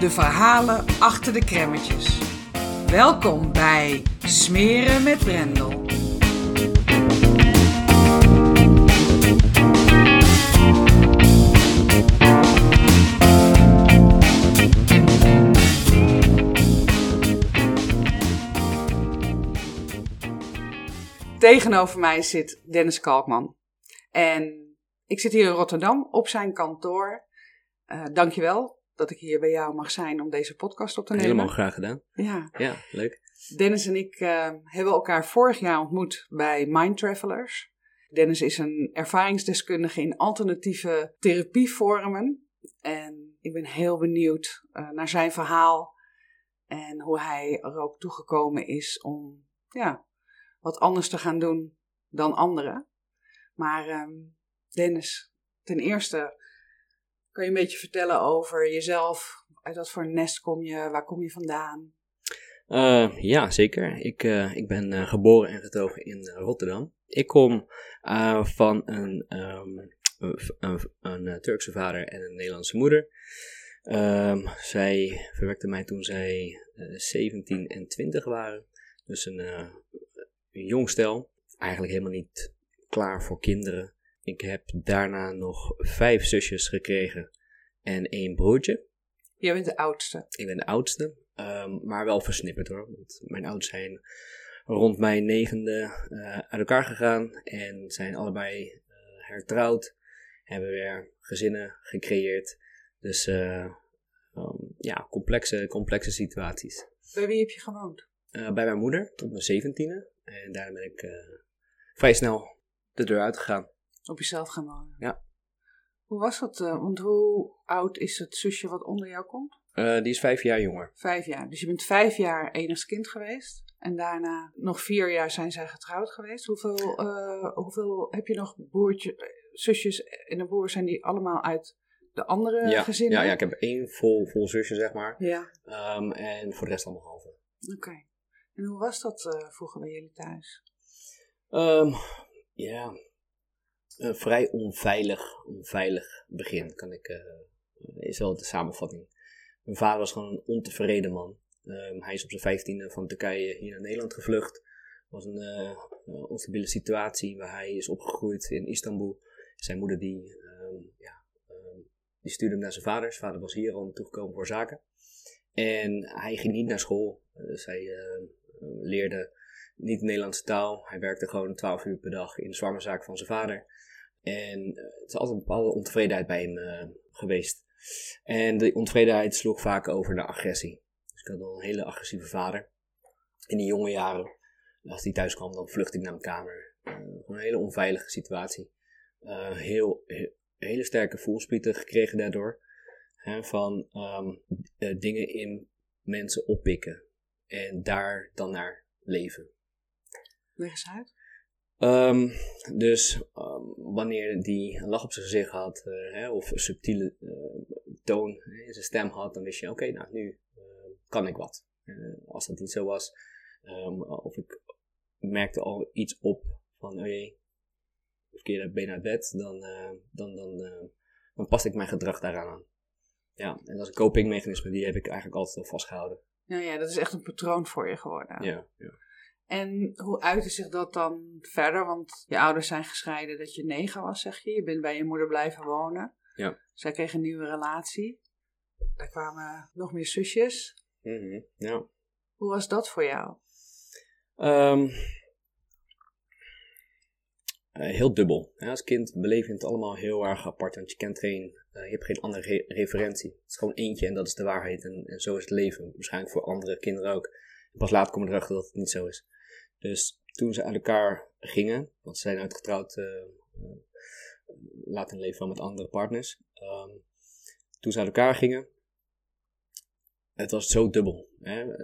de verhalen achter de kremmetjes. Welkom bij Smeren met Brendel. Tegenover mij zit Dennis Kalkman. En ik zit hier in Rotterdam op zijn kantoor. Uh, dankjewel dat ik hier bij jou mag zijn om deze podcast op te nemen. Helemaal graag gedaan. Ja. Ja, leuk. Dennis en ik uh, hebben elkaar vorig jaar ontmoet bij Mind Travelers. Dennis is een ervaringsdeskundige in alternatieve therapievormen. En ik ben heel benieuwd uh, naar zijn verhaal en hoe hij er ook toegekomen is om ja, wat anders te gaan doen dan anderen. Maar um, Dennis, ten eerste kan je een beetje vertellen over jezelf? Uit wat voor nest kom je? Waar kom je vandaan? Uh, ja, zeker. Ik, uh, ik ben uh, geboren en getogen in Rotterdam. Ik kom van een, um, een, een Turkse vader en een Nederlandse moeder. Um, zij verwekte mij toen zij 17 en 20 waren. Dus een, een jong stel. Eigenlijk helemaal niet klaar voor kinderen. Ik heb daarna nog vijf zusjes gekregen en één broertje. Jij bent de oudste? Ik ben de oudste, um, maar wel versnipperd hoor. Want mijn ouders zijn rond mijn negende uh, uit elkaar gegaan en zijn allebei uh, hertrouwd. Hebben weer gezinnen gecreëerd. Dus uh, um, ja, complexe, complexe situaties. Bij wie heb je gewoond? bij mijn moeder tot mijn zeventiende. En daarna ben ik vrij snel de deur uitgegaan. Op jezelf gaan wonen? Ja. Hoe was dat? Uh, want hoe oud is het zusje wat onder jou komt? Uh, die is vijf jaar jonger. Vijf jaar. Dus je bent vijf jaar enigst kind geweest. En daarna nog vier jaar zijn zij getrouwd geweest. Hoeveel, uh, hoeveel heb je nog broertje, zusjes en een broer? Zijn die allemaal uit de andere ja, gezinnen? Ja, ja, ik heb één vol, vol zusje, zeg maar. Ja. Um, en voor de rest allemaal halve. Oké. En hoe was dat vroeger bij jullie thuis? Um, ja, een vrij onveilig, onveilig begin, kan ik, uh, is wel de samenvatting. Mijn vader was gewoon een ontevreden man. Um, hij is op zijn vijftiende van Turkije hier naar Nederland gevlucht. Was een uh, onstabiele situatie waar hij is opgegroeid in Istanbul. Zijn moeder die, um, ja, um, die stuurde hem naar zijn vader. Zijn vader was hier al toegekomen voor zaken. En hij ging niet naar school. Dus leerde niet de Nederlandse taal. Hij werkte gewoon 12 uur per dag in de zwarmenzaak van zijn vader. En uh, het is altijd een bepaalde ontevredenheid bij hem uh, geweest. En die ontevredenheid sloeg vaak over naar agressie. Dus ik had al een hele agressieve vader. In die jonge jaren, als hij thuis kwam, dan vluchtte ik naar mijn kamer. Uh, gewoon een hele onveilige situatie. heel, heel, hele sterke voelspieten gekregen daardoor. Hè, van um, dingen in mensen oppikken. En daar dan naar leven. Leg eens uit. Um, dus um, wanneer die een lach op zijn gezicht had, uh, hè, of een subtiele uh, toon in zijn stem had, dan wist je, oké, okay, nou nu uh, kan ik wat. als dat niet zo was, um, of ik merkte al iets op van, oh jee, verkeerde been uit bed, dan, dan, dan, dan past ik mijn gedrag daaraan aan. Ja, en dat is een copingmechanisme, die heb ik eigenlijk altijd al vastgehouden. Ja, ja, dat is echt een patroon voor je geworden. Ja, ja. En hoe uitte zich dat dan verder? Want je ouders zijn gescheiden dat je negen was, zeg je. Je bent bij je moeder blijven wonen. Ja. Zij kreeg een nieuwe relatie. Daar kwamen nog meer zusjes. Mm -hmm. Ja. Hoe was dat voor jou? Um, heel dubbel. als kind beleef je het allemaal heel erg apart, want je kent geen, uh, je hebt geen andere referentie. Het is gewoon eentje en dat is de waarheid. En, en zo is het leven. Waarschijnlijk voor andere kinderen ook. Pas later komen erachter dat het niet zo is. Dus toen ze uit elkaar gingen, want ze zijn uitgetrouwd uh, later in leven wel met andere partners. Um, toen ze uit elkaar gingen, het was zo dubbel. Hè?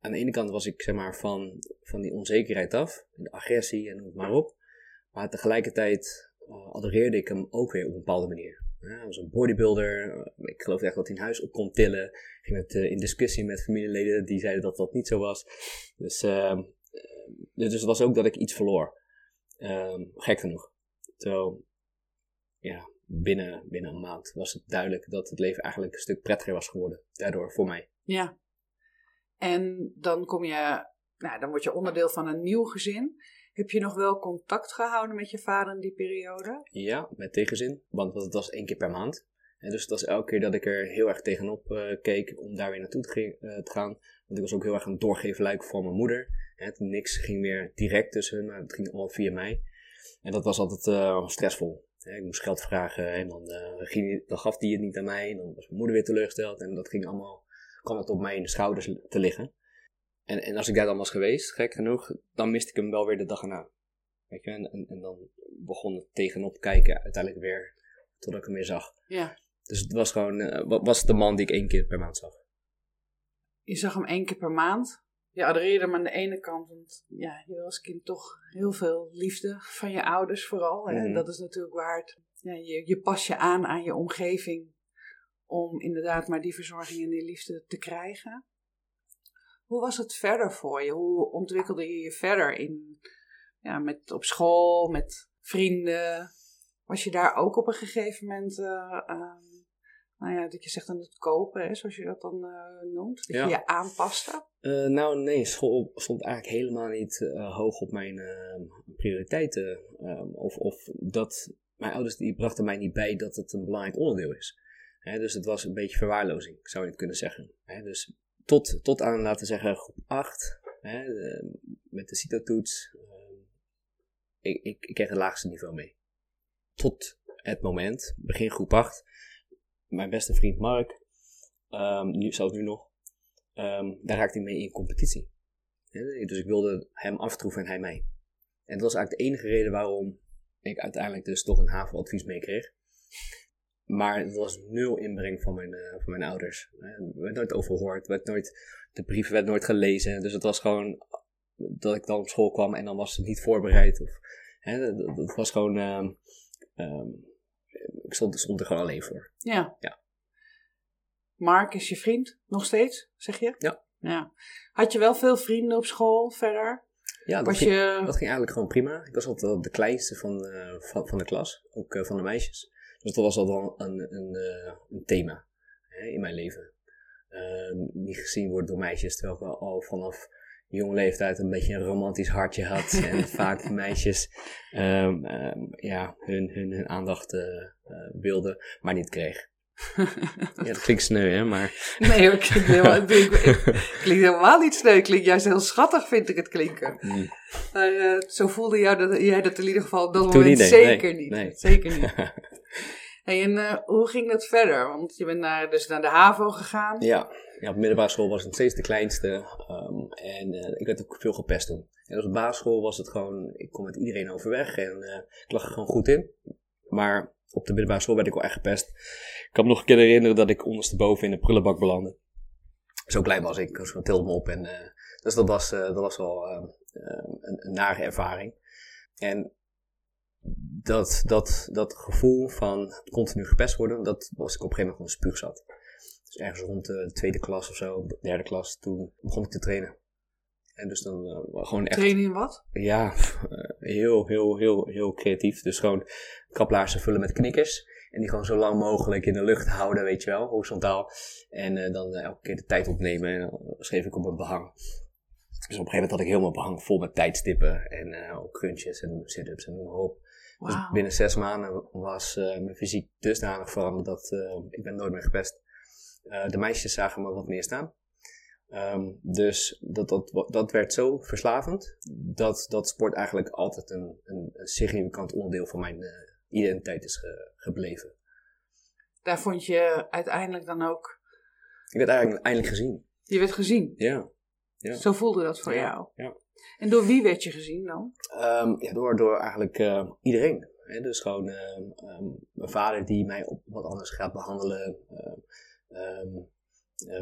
Aan de ene kant was ik zeg maar van, van die onzekerheid af, de agressie en noem het maar op. Maar tegelijkertijd uh, adoreerde ik hem ook weer op een bepaalde manier. Hij was een bodybuilder. ik geloof echt dat hij huis op kon tillen. Ging met, in discussie met familieleden die zeiden dat dat niet zo was. Dus uh, dus het was ook dat ik iets verloor. Um, gek genoeg. Terwijl, ja, binnen, binnen een maand was het duidelijk dat het leven eigenlijk een stuk prettiger was geworden. Daardoor voor mij. Ja. En dan kom je, nou, dan word je onderdeel van een nieuw gezin. Heb je nog wel contact gehouden met je vader in die periode? Ja, met tegenzin. Want het was één keer per maand. En dus het was elke keer dat ik er heel erg tegenop uh, keek om daar weer naartoe te, uh, te, gaan. Want ik was ook heel erg een doorgeven voor mijn moeder. Het, niks ging meer direct tussen hun, maar het ging allemaal via mij. En dat was altijd uh, stressvol. ik moest geld vragen en dan, gaf die het niet aan mij. En dan was mijn moeder weer teleurgesteld. En dat ging allemaal, kwam het op mijn schouders te liggen. En, en als ik daar dan was geweest, gek genoeg, dan miste ik hem wel weer de dag erna. Weet je, en, en, en dan begon het tegenop kijken uiteindelijk weer, totdat ik hem weer zag. Ja. Dus het was gewoon, uh, was de man die ik één keer per maand zag. Je zag hem één keer per maand? je adoreerde hem aan de ene kant, want ja, je wil als kind toch heel veel liefde van je ouders vooral. En mhm. dat is natuurlijk waar het, ja, je, je pas je aan aan je omgeving om inderdaad maar die verzorging en die liefde te krijgen. Hoe was het verder voor je? Hoe ontwikkelde je je verder in, ja, met, op school, met vrienden? Was je daar ook op een gegeven moment uh, nou ja, dat je zegt aan het kopen, hè, zoals je dat dan uh, noemt. Dat je je aanpaste. Uh, nou nee, school stond eigenlijk helemaal niet hoog op mijn prioriteiten. Um, of, of dat, mijn ouders die brachten mij niet bij dat het een belangrijk onderdeel is. Dus het was een beetje verwaarlozing, zou je het kunnen zeggen. Dus tot, tot aan, laten zeggen, groep 8, hè, met de CITO-toets, ehm, ik, ik, ik kreeg het laagste niveau mee. Tot het moment, begin groep 8, mijn beste vriend Mark, um, nu, zelfs nu nog, daar raakte ik mee in competitie. dus ik wilde hem aftroeven en hij mij. En dat was eigenlijk de enige reden waarom ik uiteindelijk dus toch een HAVO-advies meekreeg. Maar het was nul inbreng van mijn, uh, van mijn ouders. Er werd nooit overhoord, werd nooit, de brief werd nooit gelezen. Dus het was gewoon dat ik dan op school kwam en dan was het niet voorbereid. Of, hè, dat, was gewoon... Um, ik stond, stond er gewoon alleen voor. Ja. ja. Mark is je vriend, nog steeds, zeg je? Ja. ja. Had je wel veel vrienden op school verder? Ja, dat, ging, je... dat ging eigenlijk gewoon prima. Ik was altijd de kleinste van, uh, van, van, de klas, ook van de meisjes. Dus dat was al wel een, een, uh, een thema hè, in mijn leven. niet gezien worden door meisjes, terwijl ik al vanaf jonge leeftijd een beetje een romantisch hartje had. en vaak meisjes um, um, ja, hun, hun, hun aandacht uh, wilden, maar niet kreeg. ja, dat klinkt sneu, hè, maar... Nee hoor, klinkt helemaal, klinkt helemaal niet sneu. Klinkt juist heel schattig, vind ik het klinken. Mm. Maar uh, zo voelde jou dat, jij dat in ieder geval op dat Toen moment zeker niet. Nee. Zeker niet. hey, en uh, hoe ging dat verder? Want je bent naar, dus naar de HAVO gegaan. Ja ja, op middelbare school was het steeds de kleinste. Um, en uh, ik werd ook veel gepest toen. En op basisschool was het gewoon, ik kon met iedereen overweg en ik lag er gewoon goed in. Maar op de middelbare school werd ik wel echt gepest. Ik kan me nog een keer herinneren dat ik ondersteboven in de prullenbak belandde. Zo klein was ik, was tilde me op. En, uh, dus dat was, dat was wel ehm, ehm, een, een nare ervaring. En dat, dat, dat gevoel van continu gepest worden, dat was ik op een gegeven moment gewoon spuugzat. Dus ergens rond de tweede klas of zo, derde klas, toen begon ik te trainen. En dus dan uh, gewoon echt... Trainen in wat? Ja, heel, heel, heel, heel creatief. Dus gewoon kaplaarzen vullen met knikkers. En die gewoon zo lang mogelijk in de lucht houden, weet je wel, horizontaal. En uh, dan uh, elke keer de tijd opnemen. En dan schreef ik op een behang. Dus op een gegeven moment had ik helemaal behang vol met tijdstippen. En ook crunches en sit-ups en noem maar op. Wow. Dus binnen zes maanden was mijn fysiek dusdanig veranderd dat ik ben nooit meer gepest. De meisjes zagen me wat meer staan. Ehm, dus dat, dat, dat werd zo verslavend dat, dat sport eigenlijk altijd een, een, een significant onderdeel van mijn eh, identiteit is gebleven. Daar vond je uiteindelijk dan ook. Ik werd eigenlijk eindelijk gezien. Je werd gezien? Ja. ja. Zo voelde dat voor jou? Ja. En door wie werd je gezien dan? Um, ja, door, door eigenlijk uh, iedereen. Hè? Dus gewoon um, mijn vader die mij op wat anders gaat behandelen. Uh,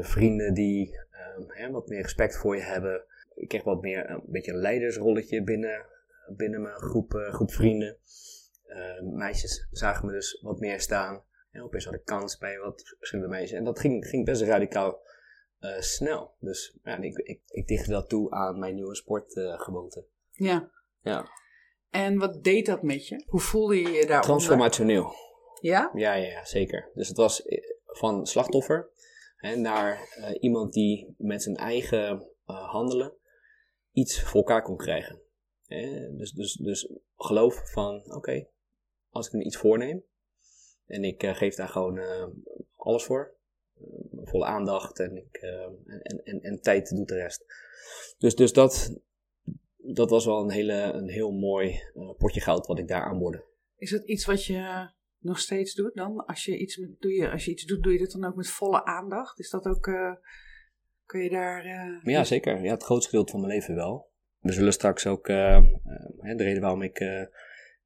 vrienden die hè, wat meer respect voor je hebben. Ik kreeg wat meer een beetje een leidersrolletje binnen, binnen mijn groep, groep vrienden. meisjes zagen me dus wat meer staan. En opeens had ik kans bij wat verschillende meisjes. En dat ging, ging best radicaal uh, snel. Dus ja, ik, ik, ik dichtte dat toe aan mijn nieuwe sportgewoonte. Uh, ja. Ja. En wat deed dat met je? Hoe voelde je je daar? Transformationeel. Ja? Ja, ja, ja, zeker. Dus het was eh, van slachtoffer naar uh, iemand die met zijn eigen uh, handelen iets voor elkaar kon krijgen. Hè? Dus, dus, dus geloof van, oké, als ik me iets voorneem en ik geef daar gewoon alles voor, volle aandacht en, ik, en, en, en tijd doet de rest. Dus, dus dat, dat was wel een, hele, een heel mooi potje goud wat ik daar aanboorde. Is dat iets wat je nog steeds doet dan? Als je iets, met, doe je, als je iets doet, doe je dat dan ook met volle aandacht? Is dat ook, uh, kun je daar... Uh, ja, zeker. Ja, het grootste gedeelte van mijn leven wel. We zullen straks ook, de reden waarom ik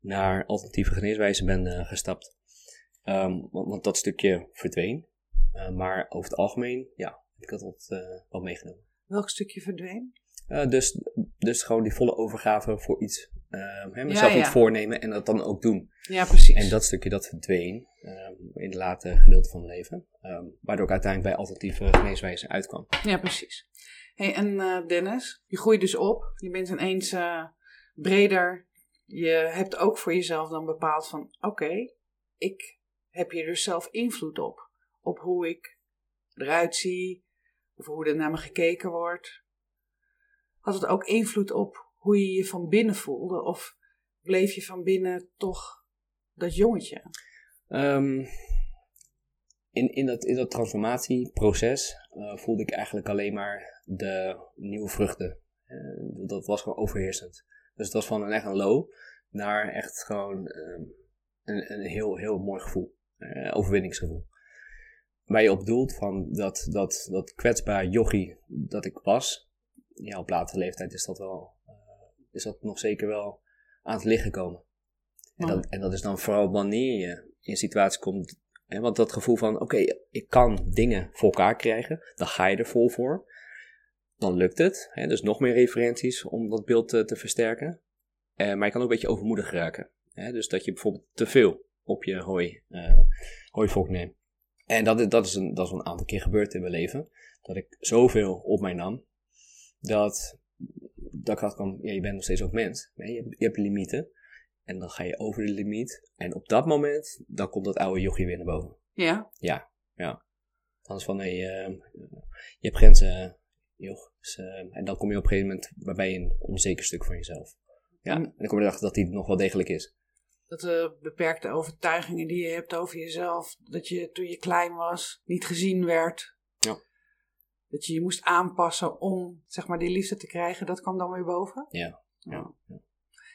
naar alternatieve geneeswijzen ben gestapt. Um, want, want, dat stukje verdween. maar over het algemeen, ja, heb ik dat wat, wel meegenomen. Welk stukje verdween? Dus, dus gewoon die volle overgave voor iets. Uh, hè, mezelf ja, ja. iets voornemen en dat dan ook doen. Ja, precies. En dat stukje dat verdween um, in het late gedeelte van mijn leven. Um, waardoor ik uiteindelijk bij alternatieve geneeswijzen uitkwam. Ja, precies. Hey, en uh, Dennis, je groeit dus op. Je bent ineens uh, breder. Je hebt ook voor jezelf dan bepaald van... Oké, okay, ik heb hier dus zelf invloed op. Op hoe ik eruit zie. Of hoe er naar me gekeken wordt had het ook invloed op hoe je je van binnen voelde? Of bleef je van binnen toch dat jongetje? Um, in, in, dat, in dat transformatieproces uh, voelde ik eigenlijk alleen maar de nieuwe vruchten. Uh, dat was gewoon overheersend. Dus het was van een echt een low naar echt gewoon um, een, een heel, heel mooi gevoel. Uh, overwinningsgevoel. Waar je op doelt van dat, dat, dat kwetsbaar yogi dat ik was, ja, op latere leeftijd is dat wel, is dat nog zeker wel aan het liggen komen. En, dat, en dat is dan vooral wanneer je in een situatie komt, hè, want dat gevoel van, oké, okay, ik kan dingen voor elkaar krijgen, dan ga je er vol voor. Dan lukt het, hè, dus nog meer referenties om dat beeld te, te versterken. Uh, maar je kan ook een beetje overmoedig raken. Hè, dus dat je bijvoorbeeld te veel op je hooi, uh, hooivolk neemt. En dat, dat, is een, dat is een aantal keer gebeurd in mijn leven. Dat ik zoveel op mij nam dat, dat ik dacht ja, je bent nog steeds ook mens. Je, hebt, je hebt limieten. En dan ga je over de limiet. En op dat moment, dan komt dat oude jochie weer naar boven. Ja? Ja, ja. Dan is van, nee, uh, je hebt grenzen, joch. Dus, uh, en dan kom je op een gegeven moment waarbij je een onzeker stuk van jezelf. Ja, en dan kom je erachter dat die nog wel degelijk is. Dat de beperkte overtuigingen die je hebt over jezelf, dat je toen je klein was niet gezien werd. Dat je je moest aanpassen om zeg maar die liefde te krijgen, dat kwam dan weer boven? Ja. ja. ja.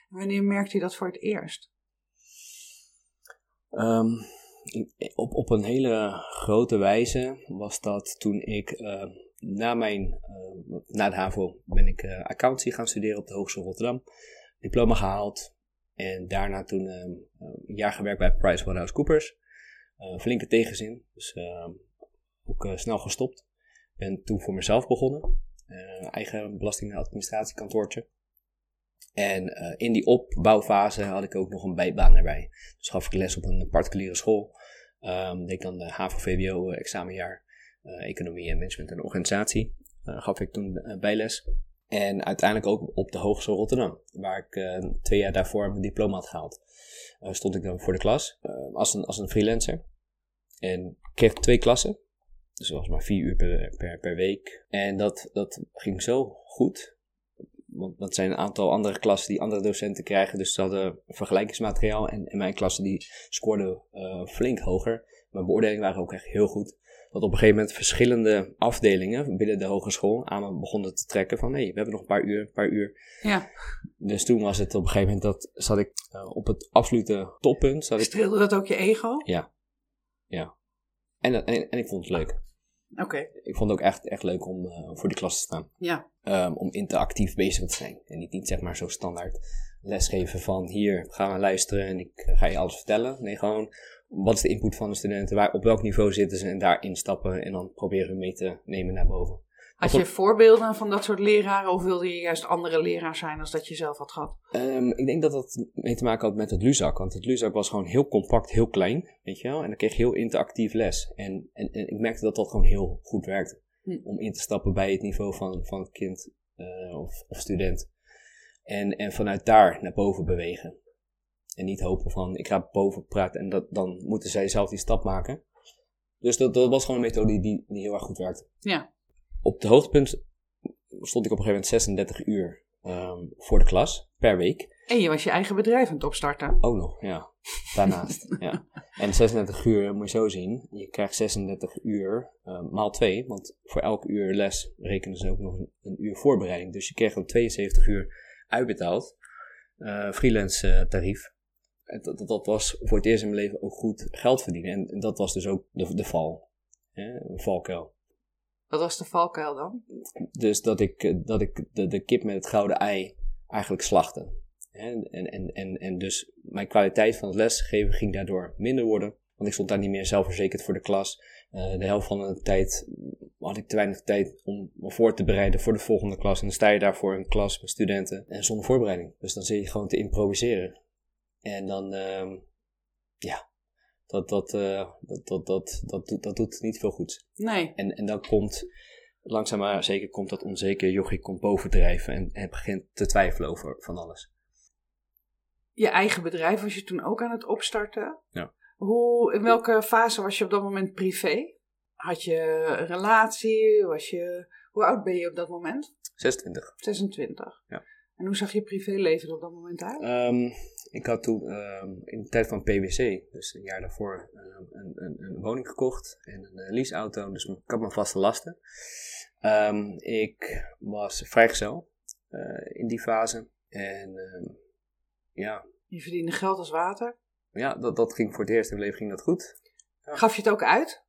Wanneer merkte je dat voor het eerst? Um, op, op een hele grote wijze was dat toen ik uh, na, mijn, uh, na de HAVO ben ik uh, accountancy gaan studeren op de Hogeschool Rotterdam. Diploma gehaald en daarna toen ehm, een jaar gewerkt bij PricewaterhouseCoopers. flinke tegenzin, dus ehm, ook snel gestopt ben toen voor mezelf begonnen. Uh, eigen belasting- en uh, in die opbouwfase had ik ook nog een bijbaan erbij. Dus gaf ik les op een particuliere school. Um, deed dan de HAVO-VWO examenjaar. Uh, economie en management en organisatie. gaf ik toen bijles. En uiteindelijk ook op de Hogeschool Rotterdam. Waar ik twee jaar daarvoor mijn diploma had gehaald. stond ik dan voor de klas als, een, als een freelancer. En kreeg twee klassen. Dus dat was maar vier uur per, per, per week. En dat, dat ging zo goed. Want dat zijn een aantal andere klassen die andere docenten krijgen. Dus ze hadden vergelijkingsmateriaal. En, en mijn klassen die scoorden uh, flink hoger. Mijn beoordelingen waren ook echt heel goed. Dat op een gegeven moment verschillende afdelingen binnen de hogeschool aan me begonnen te trekken van hé, hey, we hebben nog een paar uur, een paar uur. Ja. Dus toen was het op een gegeven moment dat zat ik uh, op het absolute toppunt. Zat ik, Streelde dat ook je ego? Ja. Ja. En, en, en ik vond het leuk. Oké. Ik vond het ook echt, echt leuk om uh, voor de klas te staan. Ja. Um, om interactief bezig te zijn. En niet, niet zeg maar zo standaard lesgeven van hier gaan we luisteren en ik ga je alles vertellen. Nee, gewoon wat is de input van de studenten, waar, op welk niveau zitten ze en daar instappen en dan proberen we mee te nemen naar boven. Had je voorbeelden van dat soort leraren of wilde je juist andere leraar zijn als dat je zelf had gehad? Um, ik denk dat dat mee te maken had met het Luzak. Want het Luzak was gewoon heel compact, heel klein, weet je wel. En dan kreeg je heel interactief les. En, en, en ik merkte dat dat gewoon heel goed werkte. Hm. Om in te stappen bij het niveau van, van het kind uh, of, of student. En, en vanuit daar naar boven bewegen. En niet hopen van, ik ga boven praten en dat, dan moeten zij zelf die stap maken. Dus dat, dat was gewoon een methode die, die heel erg goed werkte. Ja. Op het hoogtepunt stond ik op een gegeven moment 36 uur um, voor de klas per week. En je was je eigen bedrijf aan het opstarten. Ook nog, ja. Daarnaast, ja. En 36 uur moet je zo zien. Je krijgt 36 uur uh, maal 2, want voor elk uur les rekenen ze ook nog een, een uur voorbereiding. Dus je krijgt dan 72 uur uitbetaald. Uh, freelance uh, tarief. En dat, dat, was voor het eerst in mijn leven ook goed geld verdienen. En, en dat was dus ook de, de val. Hè? Een valkuil. Wat was de valkuil dan? Dus dat ik, dat ik de, de kip met het gouden ei eigenlijk slachtte. En, en, en, en dus mijn kwaliteit van het lesgeven ging daardoor minder worden. Want ik stond daar niet meer zelfverzekerd voor de klas. Uh, de helft van de tijd had ik te weinig tijd om me voor te bereiden voor de volgende klas. En dan sta je daar voor een klas met studenten en zonder voorbereiding. Dus dan zit je gewoon te improviseren. En dan, uh, ja, dat, dat, uh, dat, dat, dat, dat, doet, dat doet niet veel goed. Nee. En, en dan komt, langzaam maar zeker, komt dat onzeker jochie komt bovendrijven en, en begint te twijfelen over van alles. Je eigen bedrijf was je toen ook aan het opstarten. Ja. Hoe, in welke fase was je op dat moment privé? Had je een relatie? Was je, hoe oud ben je op dat moment? 26. 26. Ja. En hoe zag je privéleven op dat moment uit? Um, ik had toen um, in de tijd van PwC, dus een jaar daarvoor, um, een, een, een, woning gekocht en een uh, leaseauto. Dus ik had mijn vaste lasten. ik was vrijgezel uh, in die fase. En ja. Je verdiende geld als water? Ja, dat, dat ging voor het eerst in mijn leven ging dat goed. Ja. Gaf je het ook uit?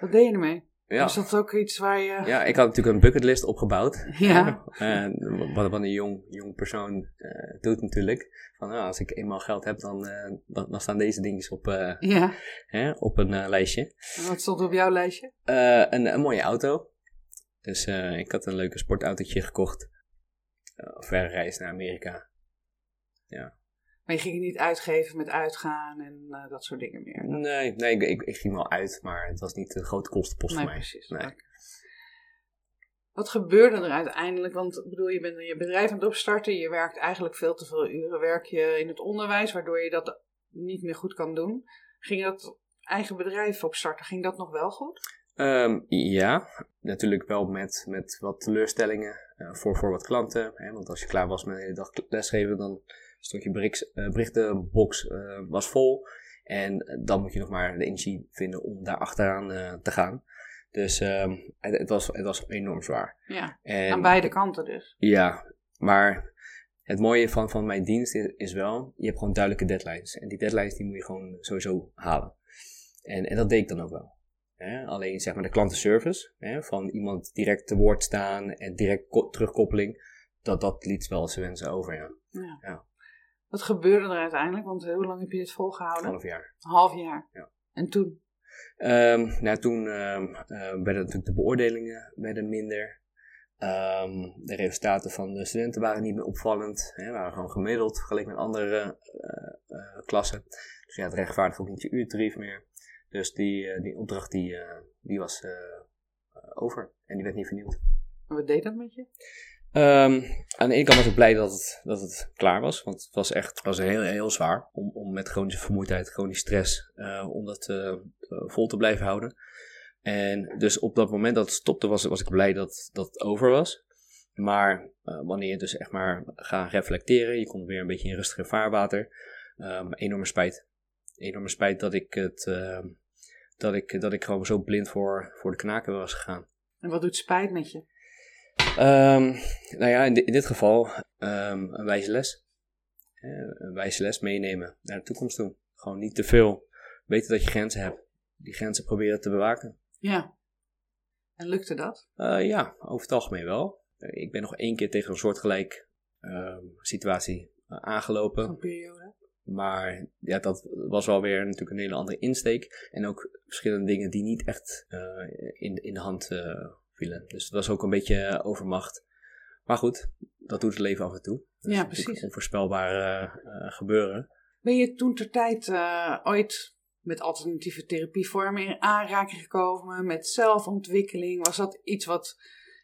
Wat deed je ermee? Ja. Is dat ook iets waar je... Ja, ik had natuurlijk een bucketlist opgebouwd. Ja. Uh, wat, wat een jong, jong persoon uh, doet natuurlijk. Van, nou, als ik eenmaal geld heb, dan, uh, dan, dan, staan deze dingetjes op, ja. hè, op een lijstje. En wat stond op jouw lijstje? Een, een, mooie auto. Dus ik had een leuke sportautootje gekocht. verre reis naar Amerika. Ja. Maar je ging het niet uitgeven met uitgaan en uh, dat soort dingen meer? Nee, nee ik, ik, ik, ging wel uit, maar het was niet een grote kostenpost nee, voor mij. Precies, nee. Wat gebeurde er uiteindelijk? Want ik bedoel, je bent je bedrijf aan het opstarten, je werkt eigenlijk veel te veel uren, werk je in het onderwijs, waardoor je dat niet meer goed kan doen. Ging dat eigen bedrijf opstarten, ging dat nog wel goed? Um, ja, natuurlijk wel met, met wat teleurstellingen uh, voor, voor wat klanten. Hè? Want als je klaar was met de hele dag lesgeven, dan stond je uh, berichtenbox uh, was vol. En dan moet je nog maar de energie vinden om daar achteraan te gaan. Dus um, het, het, was, het was enorm zwaar. Ja, en, aan beide kanten dus. Ja, maar het mooie van, van mijn dienst is, is, wel, je hebt gewoon duidelijke deadlines. En die deadlines die moet je gewoon sowieso halen. En, en dat deed ik dan ook wel. Hè? Alleen zeg maar de klantenservice, hè? van iemand direct te woord staan en direct terugkoppeling, dat, dat liet wel zijn wensen over, ja. ja. ja. Wat gebeurde er uiteindelijk? Want hoe lang heb je dit volgehouden? Half jaar. Een half jaar? Ja. En toen? Um, nou, toen um, uh, werden natuurlijk de beoordelingen werden minder. Um, de resultaten van de studenten waren niet meer opvallend. Hè, waren gewoon gemiddeld vergeleken met andere uh, uh, klassen. Dus ja, het rechtvaardigt ook niet je uurtarief meer. Dus die, die opdracht die, die was over en die werd niet vernieuwd. En wat deed dat met je? Um, aan de ene kant was ik blij dat het, dat het klaar was. Want het was echt was heel, heel zwaar om, om met chronische vermoeidheid, chronische stress, uh, om dat uh, vol te blijven houden. En dus op dat moment dat het stopte, was, was ik blij dat, dat het over was. Maar uh, wanneer je dus echt maar gaat reflecteren, je komt weer een beetje in rustiger vaarwater. Um, enorme spijt. Enorme spijt dat ik het dat ik, dat ik gewoon zo blind voor, voor de knaken was gegaan. En wat doet spijt met je? Ehm, nou ja, in, in dit geval ehm, een wijze les. Eh, een wijze les meenemen naar de toekomst toe. Gewoon niet te veel. Weten dat je grenzen hebt. Die grenzen proberen te bewaken. Ja. En lukte dat? Eh, ja, over het algemeen wel. Ik ben nog één keer tegen een soortgelijk ehm, situatie eh, aangelopen. Een periode. Maar ja, dat was wel weer natuurlijk een hele andere insteek. En ook verschillende dingen die niet echt in, in de hand vielen. Dus het was ook een beetje eh, overmacht. Maar goed, dat doet het leven af en toe. Dat is Ja, precies. onvoorspelbare eh, gebeuren. Ben je toen ter tijd eh, ooit met alternatieve therapievormen in aanraking gekomen? Met zelfontwikkeling? Was dat iets wat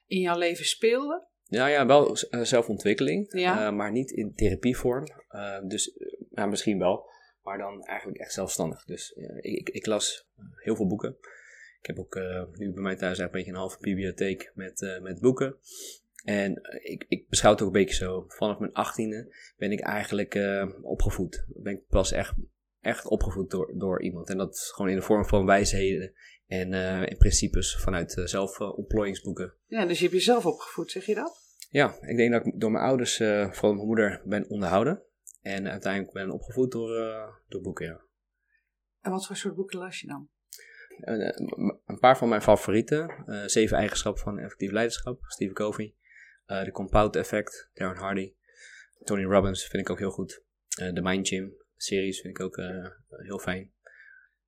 in jouw leven speelde? Ja, ja wel eh, zelfontwikkeling, Ja. eh, maar niet in therapievorm. Eh, dus eh, ja, misschien wel, maar dan eigenlijk echt zelfstandig. Dus eh, ik, ik, las eh, heel veel boeken. Ik heb ook eh, nu bij mij thuis eigenlijk een beetje een halve bibliotheek met, eh, met boeken. En eh, ik, ik beschouw het ook een beetje zo. Vanaf mijn achttiende ben ik eigenlijk eh, opgevoed. Ben ik pas echt, echt opgevoed door, door iemand. En dat is gewoon in de vorm van wijsheden en, en principes vanuit uh, zelfontplooiingsboeken. Ja, dus je hebt jezelf opgevoed, zeg je dat? Ja, ik denk dat ik door mijn ouders, vooral mijn moeder, ben onderhouden. En uiteindelijk ben opgevoed door, door boeken, ja. En wat voor soort boeken las je dan? Eh, m- een paar van mijn favorieten. eh, Zeven eigenschappen van effectief leiderschap, Stephen Covey. Eh The Compound Effect, Darren Hardy. Tony Robbins vind ik ook heel goed. Eh The Mind Gym series vind ik ook eh, heel fijn.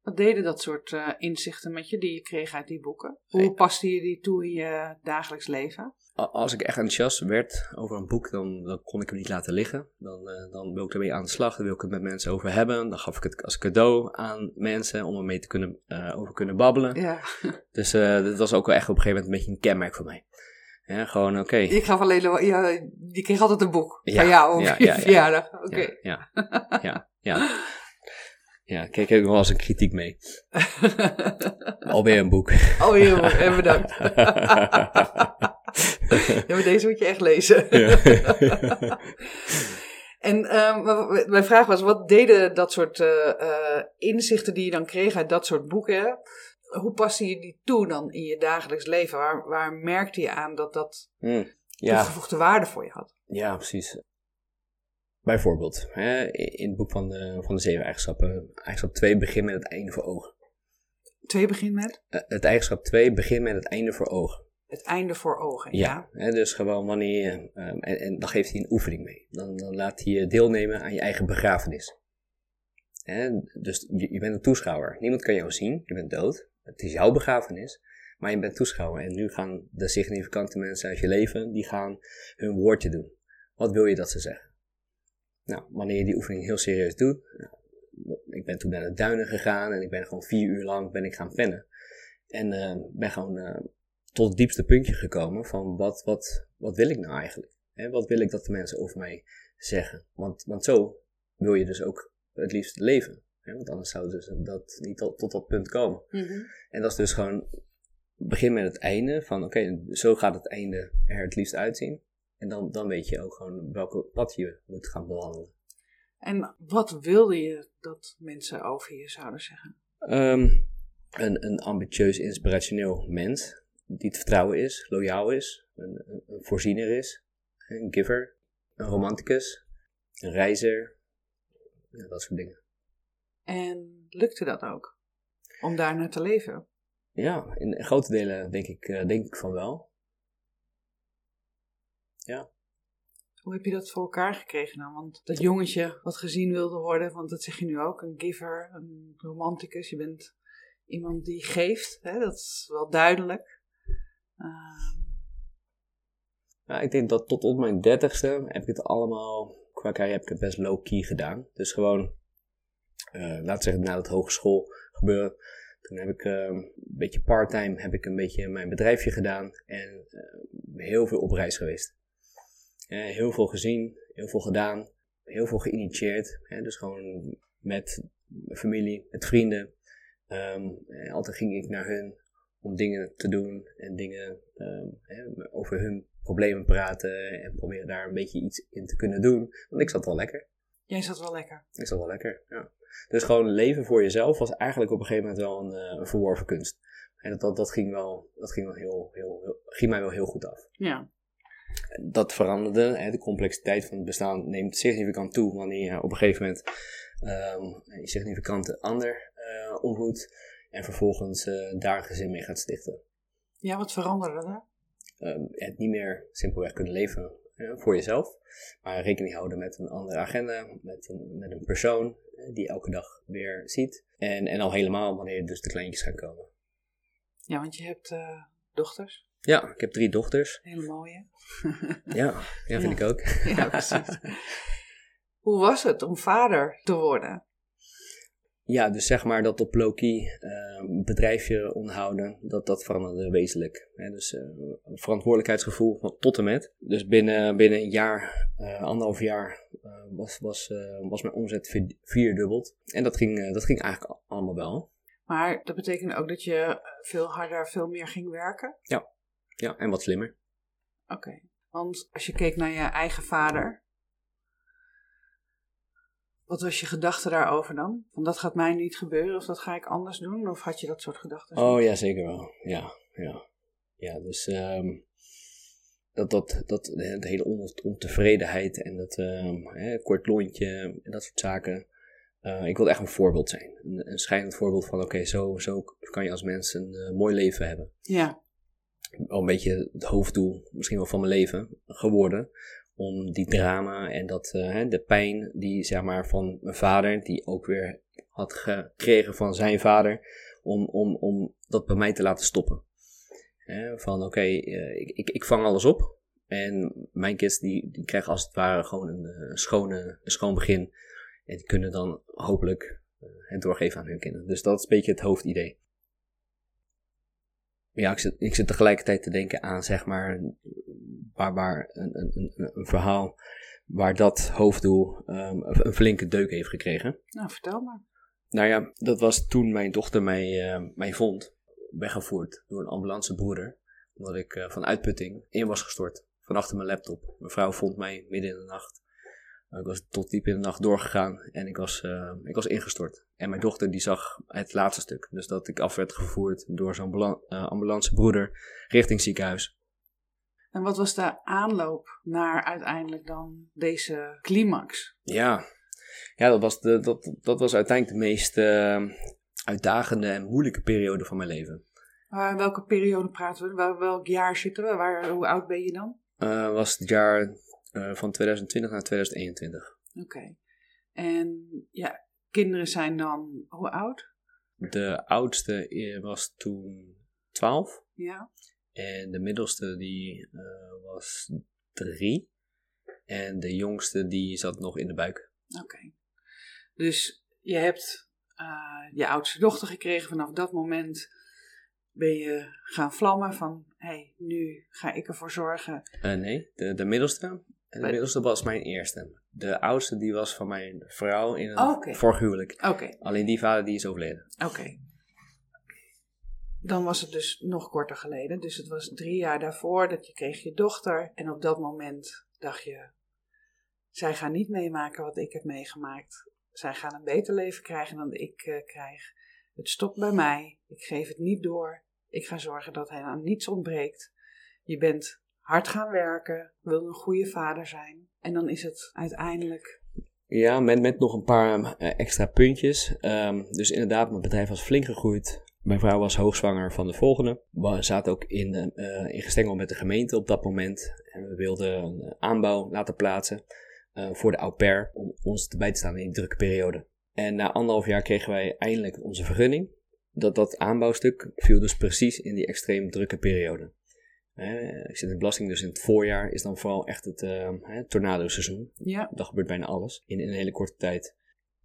Wat deden dat soort eh, inzichten met je die je kreeg uit die boeken? Hoe paste je die toe in je dagelijks leven? Als ik echt enthousiast werd over een boek, dan, dan kon ik hem niet laten liggen. Dan, eh, dan wil ik ermee aan de slag, dan wil ik het met mensen over hebben. Dan gaf ik het als cadeau aan mensen om ermee te kunnen, eh, over kunnen babbelen. Ja, Dus dat was ook wel echt op een gegeven moment een beetje een kenmerk voor mij. Ja, gewoon oké. ik gaf alleen, ja, je kreeg altijd een boek Ja, van jou ja, ja, ja. verjaardag. Oké. Ja, ja, ja, ja. Kijk, ik heb nog wel eens een kritiek mee. Alweer een boek. Oh, heel en bedankt. Ja, maar deze moet je echt lezen. En ehm, mijn vraag was, wat deden dat soort eh, eh, inzichten die je dan kreeg uit dat soort boeken? Hoe paste je die toe dan in je dagelijks leven? Waar, waar merkte je aan dat dat Hm, ja, toegevoegde waarde voor je had? ja, precies. Bijvoorbeeld, hè, in het boek van de, van de zeven eigenschappen, eigenschap 2 begint met het einde voor ogen. Twee begin met Eh, het eigenschap 2 begint met het einde voor ogen. het einde voor ogen. Ja, hè, dus gewoon wanneer ehm, en, en dan geeft hij een oefening mee. Dan, dan laat hij je deelnemen aan je eigen begrafenis. Hè, dus je, je bent een toeschouwer. Niemand kan jou zien, je bent dood. Het is jouw begrafenis, maar je bent toeschouwer. En nu gaan de significante mensen uit je leven, die gaan hun woordje doen. Wat wil je dat ze zeggen? Nou, wanneer je die oefening heel serieus doet. nou, ik ben toen naar de duinen gegaan en ik ben gewoon vier uur lang ben ik gaan pennen. En eh, ben gewoon eh, tot het diepste puntje gekomen van wat, wat, wat wil ik nou eigenlijk? Hè, wat wil ik dat de mensen over mij zeggen? Want, want zo wil je dus ook het liefst leven. Hè? Want anders zou dus dat niet tot, tot dat punt komen. Mhm. En dat is dus gewoon begin met het einde van oké, zo gaat het einde er het liefst uitzien. En dan, dan weet je ook gewoon welke pad je moet gaan bewandelen. En wat wilde je dat mensen over je zouden zeggen? Ehm, een, een ambitieus, inspirationeel mens die te vertrouwen is, loyaal is, een, een- voorziener is, een giver, een romanticus, een reizer, ja, dat soort dingen. En lukte dat ook? Om daar naar te leven? Ja, in grote delen denk ik, eh, denk ik van wel. Hoe heb je dat voor elkaar gekregen dan? Want dat jongetje wat gezien wilde worden, want dat zeg je nu ook, een giver, een romanticus. Je bent iemand die geeft, hè? dat is wel duidelijk. Ehm, Ja, ik denk dat tot op mijn dertigste heb ik het allemaal, qua carrière heb ik het best low-key gedaan. Dus gewoon, laten we zeggen, na het hogeschool gebeuren. Toen heb ik eh, een beetje part-time heb ik een beetje mijn bedrijfje gedaan en eh, heel veel op reis geweest. Eh, heel veel gezien, heel veel gedaan, heel veel geïnitieerd. Hè, dus gewoon met familie, met vrienden. Ehm, en altijd ging ik naar hun om dingen te doen en dingen ehm, hè, over hun problemen praten en proberen daar een beetje iets in te kunnen doen. Want ik zat wel lekker. Jij zat wel lekker. Ik zat wel lekker, ja. Dus gewoon leven voor jezelf was eigenlijk op een gegeven moment wel een, eh, een verworven kunst. En dat, dat, dat ging wel, dat ging wel heel, heel, heel, ging mij wel heel goed af. Ja. Dat veranderde, hè, de complexiteit van het bestaan neemt significant toe wanneer je op een gegeven moment ehm, een significante ander eh, ontmoet en vervolgens eh, daar een gezin mee gaat stichten. Ja, wat veranderde daar? Ehm, het niet meer simpelweg kunnen leven voor jezelf, maar rekening houden met een andere agenda, met een, met een persoon eh, die je elke dag weer ziet. En, en al helemaal wanneer dus de kleintjes gaan komen. Ja, want je hebt dochters. Ja, ik heb drie dochters. Hele mooie. Ja, ja vind Ja. ik ook. Ja, precies. Hoe was het om vader te worden? Ja, dus zeg maar dat op Loki eh, een bedrijfje onderhouden, dat, dat veranderde wezenlijk. Hè? Dus eh, een verantwoordelijkheidsgevoel van tot en met. Dus binnen, binnen een jaar, eh, anderhalf jaar, eh, was, was, eh, was mijn omzet vier- vierdubbeld. En dat ging, eh, dat ging eigenlijk al- allemaal wel. Maar dat betekende ook dat je veel harder, veel meer ging werken? Ja, en wat slimmer. Oké. Want als je keek naar je eigen vader, wat was je gedachte daarover dan? Van dat gaat mij niet gebeuren of dat ga ik anders doen? Of had je dat soort gedachten? Oh ja, zeker wel. Ja, ja. Ja, dus ehm, dat, dat, dat, de hele on- ontevredenheid en dat ehm, hè, kort lontje en dat soort zaken. Eh, ik wil echt een voorbeeld zijn. Een, een schijnend voorbeeld van, oké, zo, zo kan je als mens een eh, mooi leven hebben. Ja, Wel een beetje het hoofddoel, misschien wel van mijn leven, geworden. Om die drama en dat, eh, de pijn die, zeg maar, van mijn vader, die ook weer had gekregen van zijn vader, om, om, om dat bij mij te laten stoppen. Van oké, eh, ik, ik, ik vang alles op. En mijn kids die, die krijgen als het ware gewoon een, eh, schone, een schoon begin. En die kunnen dan hopelijk het doorgeven aan hun kinderen. Dus dat is een beetje het hoofdidee. Ja, ik zit, ik zit tegelijkertijd te denken aan, zeg maar, waar, waar een, een, een, een verhaal waar dat hoofddoel ehm, een flinke deuk heeft gekregen. nou vertel maar. Nou ja, dat was toen mijn dochter mij, eh, mij vond, weggevoerd door een ambulancebroeder. Omdat ik eh, van uitputting in was gestort, van achter mijn laptop. Mijn vrouw vond mij midden in de nacht. Ik was tot diep in de nacht doorgegaan en ik was, eh, ik was ingestort. En mijn dochter die zag het laatste stuk. Dus dat ik af werd gevoerd door zo'n eh, ambulancebroeder richting ziekenhuis. En wat was de aanloop naar uiteindelijk dan deze climax? Ja, ja dat, was de, dat, dat was uiteindelijk de meest eh, uitdagende en moeilijke periode van mijn leven. Waar, welke periode praten we? Waar, welk jaar zitten we? Waar, hoe oud ben je dan? Eh, was het jaar eh, van 2020 naar 2021. Oké. En ja, kinderen zijn dan hoe oud? De oudste eh, was toen 12 Ja. en de middelste die eh, was 3 en de jongste die zat nog in de buik. Oké. Dus je hebt je oudste dochter gekregen. Vanaf dat moment ben je gaan vlammen van... hé, hey, nu ga ik ervoor zorgen. Nee, de, de middelste. En de middelste was mijn eerste. De oudste die was van mijn vrouw in een Oké. vorig huwelijk. Oké, Alleen die vader die is overleden. oké. Dan was het dus nog korter geleden. Dus het was drie jaar daarvoor dat je kreeg je dochter. En op dat moment dacht je... zij gaan niet meemaken wat ik heb meegemaakt. Zij gaan een beter leven krijgen dan ik eh, krijg. Het stopt bij mij. Ik geef het niet door. Ik ga zorgen dat hij aan niets ontbreekt. Je bent hard gaan werken, wil een goede vader zijn. En dan is het uiteindelijk. Ja, met, met nog een paar eh, extra puntjes. Ehm, dus inderdaad, mijn bedrijf was flink gegroeid. Mijn vrouw was hoogzwanger van de volgende. We zaten ook in, eh in gestengel met de gemeente op dat moment. En we wilden een aanbouw laten plaatsen eh, voor de au pair. Om ons erbij te staan in die drukke periode. En na anderhalf jaar kregen wij eindelijk onze vergunning. Dat, dat aanbouwstuk viel dus precies in die extreem drukke periode. Eh, ik zit in belasting, dus in het voorjaar is dan vooral echt het eh, hè, tornado-seizoen. Ja, Dat gebeurt bijna alles in, in een hele korte tijd.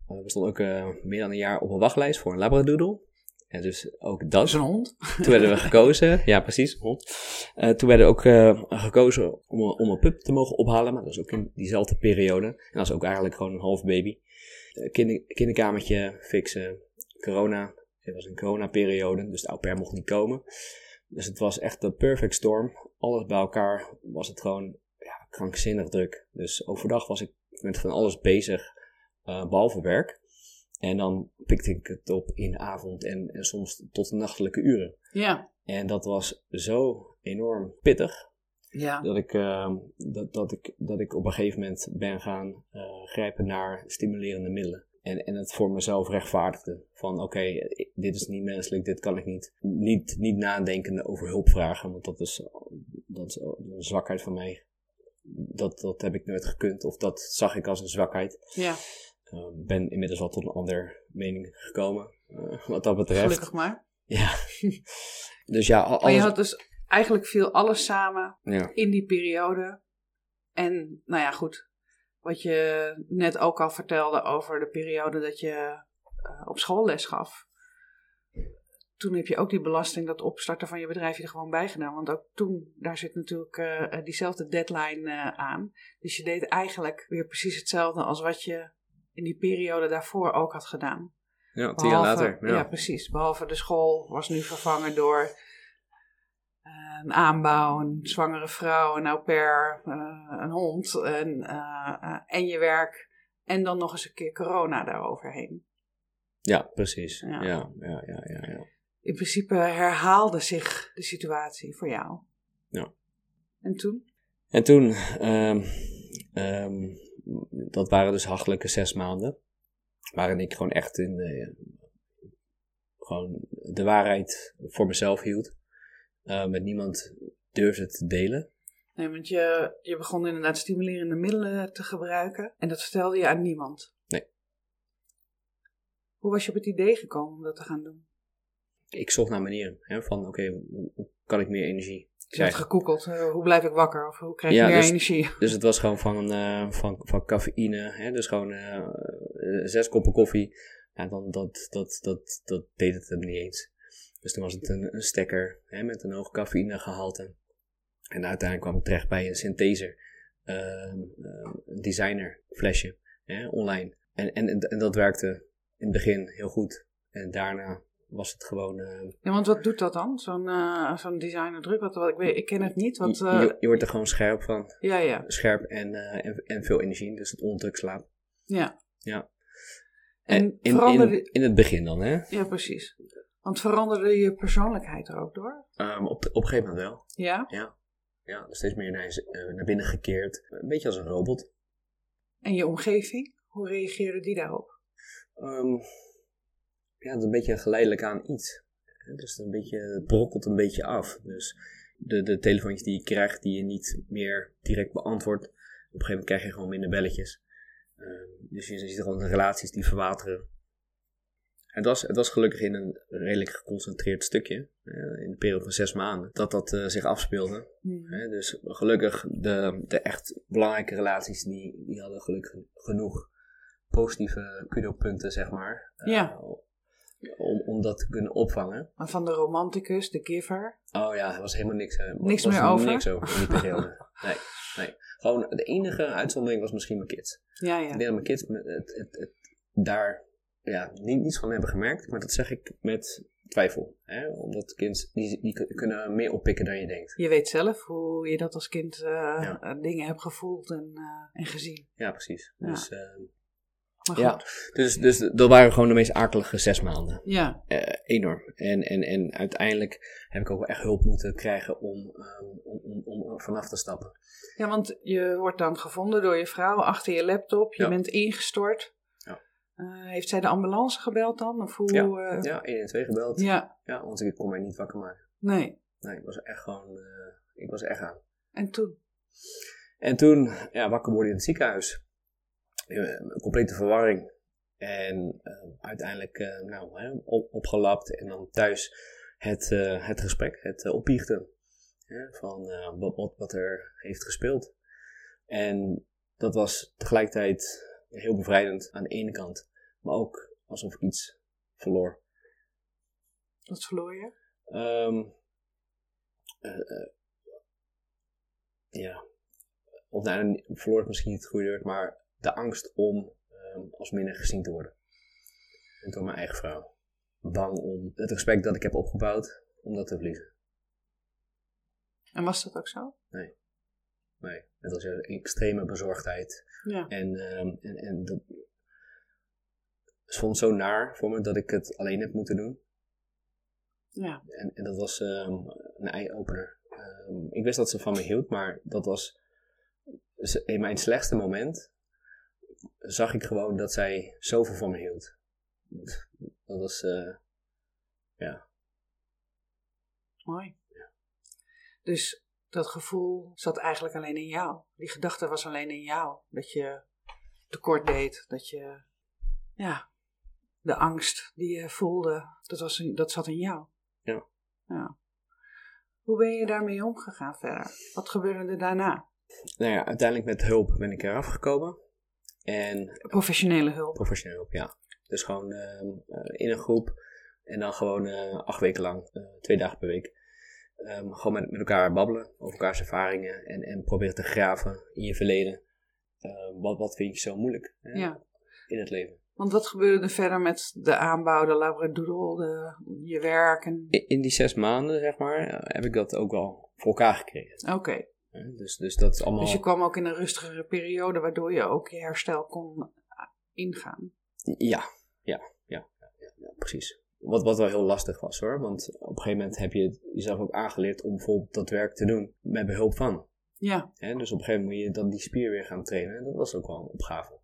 Uh, we stonden ook uh, meer dan een jaar op een wachtlijst voor een labradoodle. En dus ook dat. dat is een hond. Toen werden we gekozen. Ja, precies. Hond. Uh, toen werden we ook uh, gekozen om, om een pup te mogen ophalen. Maar dat was ook in diezelfde periode. En dat is ook eigenlijk gewoon een half baby. Uh, kinder, kinderkamertje fixen. Corona. Het was een coronaperiode. Dus de au pair mocht niet komen. Dus het was echt een perfect storm. Alles bij elkaar was het gewoon ja, krankzinnig druk. Dus overdag was ik met van alles bezig. eh, behalve werk. En dan pikte ik het op in de avond en, en soms tot de nachtelijke uren. Ja. En dat was zo enorm pittig Ja. dat ik, ehm, dat, dat, ik, dat ik op een gegeven moment ben gaan eh, grijpen naar stimulerende middelen. En, en het voor mezelf rechtvaardigde. Van oké, dit is niet menselijk, dit kan ik niet. Niet, niet nadenken over hulp vragen, want dat is, dat is een zwakheid van mij. Dat, dat heb ik nooit gekund, of dat zag ik als een zwakheid. Ja. Uh, ben inmiddels al tot een andere mening gekomen, eh, wat dat betreft. Gelukkig maar. Ja. dus ja, al- Maar je had dus eigenlijk viel alles samen Ja, in die periode. En nou ja, goed. Wat je net ook al vertelde over de periode dat je eh, op school les gaf. Toen heb je ook die belasting, dat opstarten van je bedrijf, je er gewoon bij gedaan. Want ook toen, daar zit natuurlijk eh, eh, diezelfde deadline aan. Dus je deed eigenlijk weer precies hetzelfde als wat je in die periode daarvoor ook had gedaan. ja tien jaar later. Ja. Ja. precies. Behalve de school was nu vervangen door een aanbouw, een zwangere vrouw, een au pair, eh, een hond en, eh, eh, en je werk. En dan nog eens een keer corona daaroverheen. ja, precies. Ja. Ja. Ja, ja, ja, ja, In principe herhaalde zich de situatie voor jou. Ja. En toen? En toen, ehm, ehm, dat waren dus hachelijke zes maanden. Waarin ik gewoon echt in, gewoon de waarheid voor mezelf hield. Eh, met niemand durfde te delen. Nee, want je, je begon inderdaad stimulerende middelen te gebruiken. En dat vertelde je aan niemand. Nee. Hoe was je op het idee gekomen om dat te gaan doen? Ik zocht naar manieren. Hè, van oké, hoe, hoe kan ik meer energie Je had krijgen? gegoogeld, eh, hoe blijf ik wakker? Of hoe krijg ik Ja, meer dus- energie? Dus het was gewoon van, eh, van, van cafeïne. Hè? Dus gewoon zes koppen koffie. Ja, dan, dat, dat, dat, dat deed het hem niet eens. Dus toen was het een, een stekker hè, met een hoog cafeïnegehalte. En uiteindelijk kwam ik terecht bij een syntheser. ehm, ehm, een designer flesje hè, online. En, en, dat werkte in het begin heel goed. En daarna was het gewoon... eh, Ja, want wat doet dat dan? Zo'n eh zo'n designer druk? Wat, wat, ik, weet, ik ken het niet. Wat, je, eh, je, je wordt er gewoon scherp van. ja, ja, Scherp en, eh, en, en veel energie. Dus het onderdrukt slaap. ja. Ja. En En in, in, in het begin dan, hè? Ja, precies. Want veranderde je persoonlijkheid er ook door? Ehm, op, op een gegeven moment wel. Ja? Ja. Ja, steeds meer naar, eh, naar binnen gekeerd. Een beetje als een robot. En je omgeving? Hoe reageerde die daarop? Ehm, ja, het is een beetje geleidelijk aan iets. Dus een beetje, het brokkelt een beetje af. Dus de, de telefoontjes die je krijgt, die je niet meer direct beantwoordt. Op een gegeven moment krijg je gewoon minder belletjes. Ehm, dus je ziet gewoon de relaties die verwateren. Het was, het was gelukkig in een redelijk geconcentreerd stukje, eh, in de periode van zes maanden, dat dat eh, zich afspeelde. Hmm. Dus gelukkig, de, de echt belangrijke relaties, die, die hadden gelukkig genoeg positieve kudopunten, zeg maar. eh. Om, om dat te kunnen opvangen. Maar van de romanticus, de giver? Oh ja, er was helemaal niks, Niks was meer er over? niks over in die periode. nee, nee. Gewoon de enige uitzondering was misschien mijn kids. Ja, Ik ja. denk dat mijn kids het, het, het, daar ja, niet, niets van hebben gemerkt, maar dat zeg ik met twijfel. Hè? Omdat kids, die, die kun- kunnen meer oppikken dan je denkt. Je weet zelf hoe je dat als kind eh, Ja. eh, dingen hebt gevoeld en, eh, en gezien. Ja, precies. Ja. Dus, Maar Ja. goed. dus, dus dat waren gewoon de meest akelige zes maanden. Ja. Enorm. En, en, en uiteindelijk heb ik ook wel echt hulp moeten krijgen om, ehm, om, om, om vanaf te stappen. ja, want je wordt dan gevonden door je vrouw achter je laptop. Je Ja. bent ingestort. Eh, heeft zij de ambulance gebeld dan? Of hoe, Ja. eh, Ja, 112 gebeld. Ja. ja. want ik kon mij niet wakker maken. Nee. Nee, ik was echt gewoon, eh, ik was echt aan. En toen? En toen, ja, wakker worden in het ziekenhuis. Een complete verwarring. En eh, uiteindelijk, nou, hè, op, opgelapt en dan thuis het, het gesprek, het uh, opbiechten. Hè, van wat, wat er heeft gespeeld. En dat was tegelijkertijd heel bevrijdend aan de ene kant. Maar ook alsof ik iets verloor. Wat verloor je? Ehm, eh, eh, ja, of nou, verloor is misschien niet het goede woord, maar de angst om ehm, als minder gezien te worden. En door mijn eigen vrouw. Bang om het respect dat ik heb opgebouwd, om dat te verliezen. En was dat ook zo? Nee, het was een extreme bezorgdheid. Ja. En, ehm, en, en dat, ze vond zo naar voor me dat ik het alleen heb moeten doen. Ja. En, en dat was ehm, een eye-opener. Ehm, ik wist dat ze van me hield, maar dat was in mijn slechtste moment zag ik gewoon dat zij zoveel van me hield. Dat was, eh, ja, Mooi. Dus dat gevoel zat eigenlijk alleen in jou. Die gedachte was alleen in jou. Dat je tekort deed. Dat je, ja, de angst die je voelde, dat, was in- dat zat in jou. Ja. ja. Hoe ben je daarmee omgegaan verder? Wat gebeurde er daarna? nou ja, uiteindelijk met hulp ben ik eraf gekomen. En Professionele hulp. professioneel hulp, ja. Dus gewoon ehm, eh, in een groep en dan gewoon eh, acht weken lang, eh, twee dagen per week. Ehm, gewoon met, met elkaar babbelen over elkaars ervaringen en, en proberen te graven in je verleden. Ehm, wat, wat vind je zo moeilijk hè, Ja. in het leven? Want wat gebeurde er verder met de aanbouw, de labradoodle, de, je werk? En... In, in die zes maanden, zeg maar, eh, heb ik dat ook wel voor elkaar gekregen. Oké. Dus, dus dat is allemaal... dus je kwam ook in een rustigere periode, waardoor je ook je herstel kon ingaan. Ja, ja, ja, ja, ja, ja, precies. Wat, wat wel heel lastig was hoor, want op een gegeven moment heb je jezelf ook aangeleerd om bijvoorbeeld dat werk te doen met behulp van. Ja, Hè? Dus op een gegeven moment moet je dan die spier weer gaan trainen. En dat was ook wel een opgave.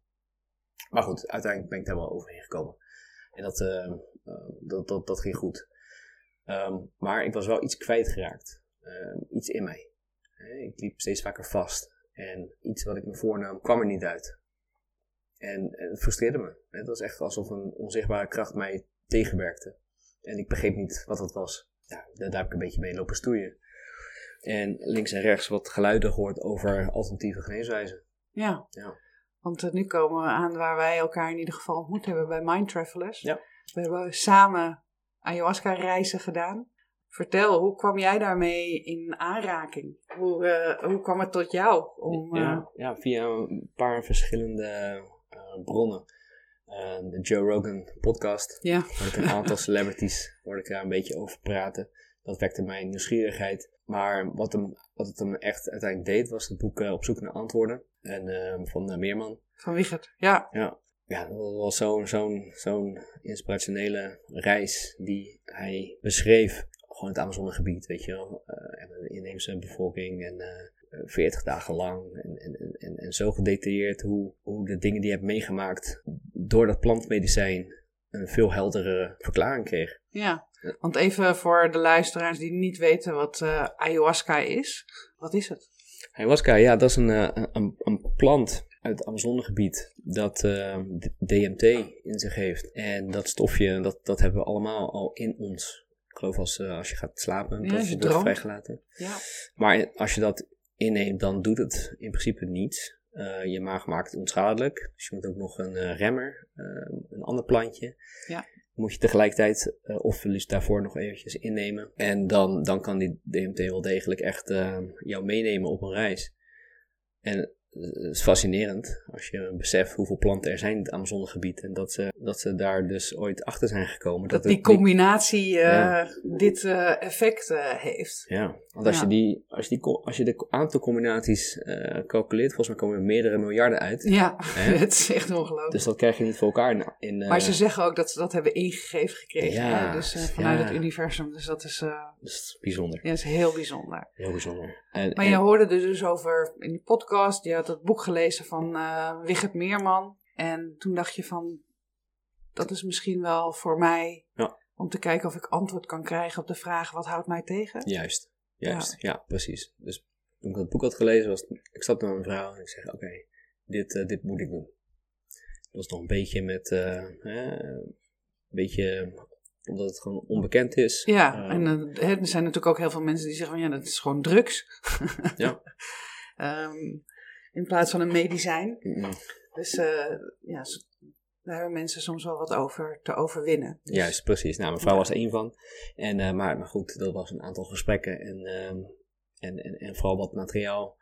Maar goed, uiteindelijk ben ik daar wel overheen gekomen. En dat, eh, eh, dat, dat, dat ging goed. Ehm, maar ik was wel iets kwijtgeraakt. Ehm, iets in mij. Ik liep steeds vaker vast. En iets wat ik me voornam kwam er niet uit. En eh, het frustreerde me. Het was echt alsof een onzichtbare kracht mij tegenwerkte. En ik begreep niet wat dat was. Ja, daar, heb ik een beetje mee lopen stoeien. En links en rechts wat geluiden gehoord over alternatieve geneeswijzen. ja. Ja. Want eh, nu komen we aan waar wij elkaar in ieder geval ontmoet hebben bij Mind Travelers. Ja. We hebben samen ayahuasca-reizen gedaan. Vertel, hoe kwam jij daarmee in aanraking? Hoe, eh, hoe kwam het tot jou? Om, eh, Ja, ja, via een paar verschillende bronnen. Eh, de Joe Rogan podcast, ja. ik een aantal celebrities hoorde ik daar een beetje over praten. Dat wekte mijn nieuwsgierigheid. Maar wat, hem, wat het hem echt uiteindelijk deed, was het boek eh, Op zoek naar antwoorden. En, eh, van eh, Meerman. van Wigert. Ja, Ja, ja dat was zo'n zo'n zo'n inspirationele reis die hij beschreef. Gewoon het Amazonegebied, weet je wel. En de inheemse bevolking en 40 dagen lang. En, en, en, en zo gedetailleerd hoe, hoe de dingen die hij heeft meegemaakt door dat plantmedicijn een veel heldere verklaring kreeg. ja. Want even voor de luisteraars die niet weten wat eh, ayahuasca is. Wat is het? Ayahuasca, ja, dat is een, eh, een, een plant uit het Amazonegebied dat eh, DMT in zich heeft. En dat stofje, dat, dat hebben we allemaal al in ons. Ik geloof als, als je gaat slapen, Ja, dat je wordt vrijgelaten. Ja. Maar als je dat inneemt, dan doet het in principe niets. Eh, je maag maakt het onschadelijk. Dus je moet ook nog een eh, remmer, eh, een ander plantje. Ja. Moet je tegelijkertijd, of liefst daarvoor nog eventjes innemen. En dan, dan kan die DMT wel degelijk echt jou meenemen op een reis. En het is fascinerend als je beseft hoeveel planten er zijn in het Amazonegebied. En dat ze, dat ze daar dus ooit achter zijn gekomen. Dat die combinatie eh, Ja. dit eh, effect eh, heeft. Ja, want als, Ja. Je die, als, je die, als je de aantal combinaties eh, calculeert, volgens mij komen er meerdere miljarden uit. Ja, Hè? het is echt ongelooflijk. Dus dat krijg je niet voor elkaar in. in eh, maar ze zeggen ook dat ze dat hebben ingegeven gekregen. Ja, hè? Dus eh, vanuit het universum. Dus dat is, eh, dat is bijzonder. ja, dat is heel bijzonder. Heel bijzonder. En, Maar en- je hoorde er dus over in die podcast. Je had het boek gelezen van Wigert Meerman. En toen dacht je van, dat is misschien wel voor mij Ja. om te kijken of ik antwoord kan krijgen op de vraag, wat houdt mij tegen? Juist, juist. Ja. precies. Dus toen ik dat boek had gelezen, was, ik zat met mijn vrouw en ik zeg, oké, dit, eh, dit moet ik doen. Dat was nog een beetje met, eh, een beetje, omdat het gewoon onbekend is. Ja, Eh, en eh, er zijn natuurlijk ook heel veel mensen die zeggen van, ja, dat is gewoon drugs. Ja. Ehm, in plaats van een medicijn. mm, Dus eh, ja, daar hebben mensen soms wel wat over te overwinnen. Dus- Juist, precies. Nou, mijn vrouw was één van. En, maar, maar goed, dat was een aantal gesprekken en, ehm, en, en, en vooral wat materiaal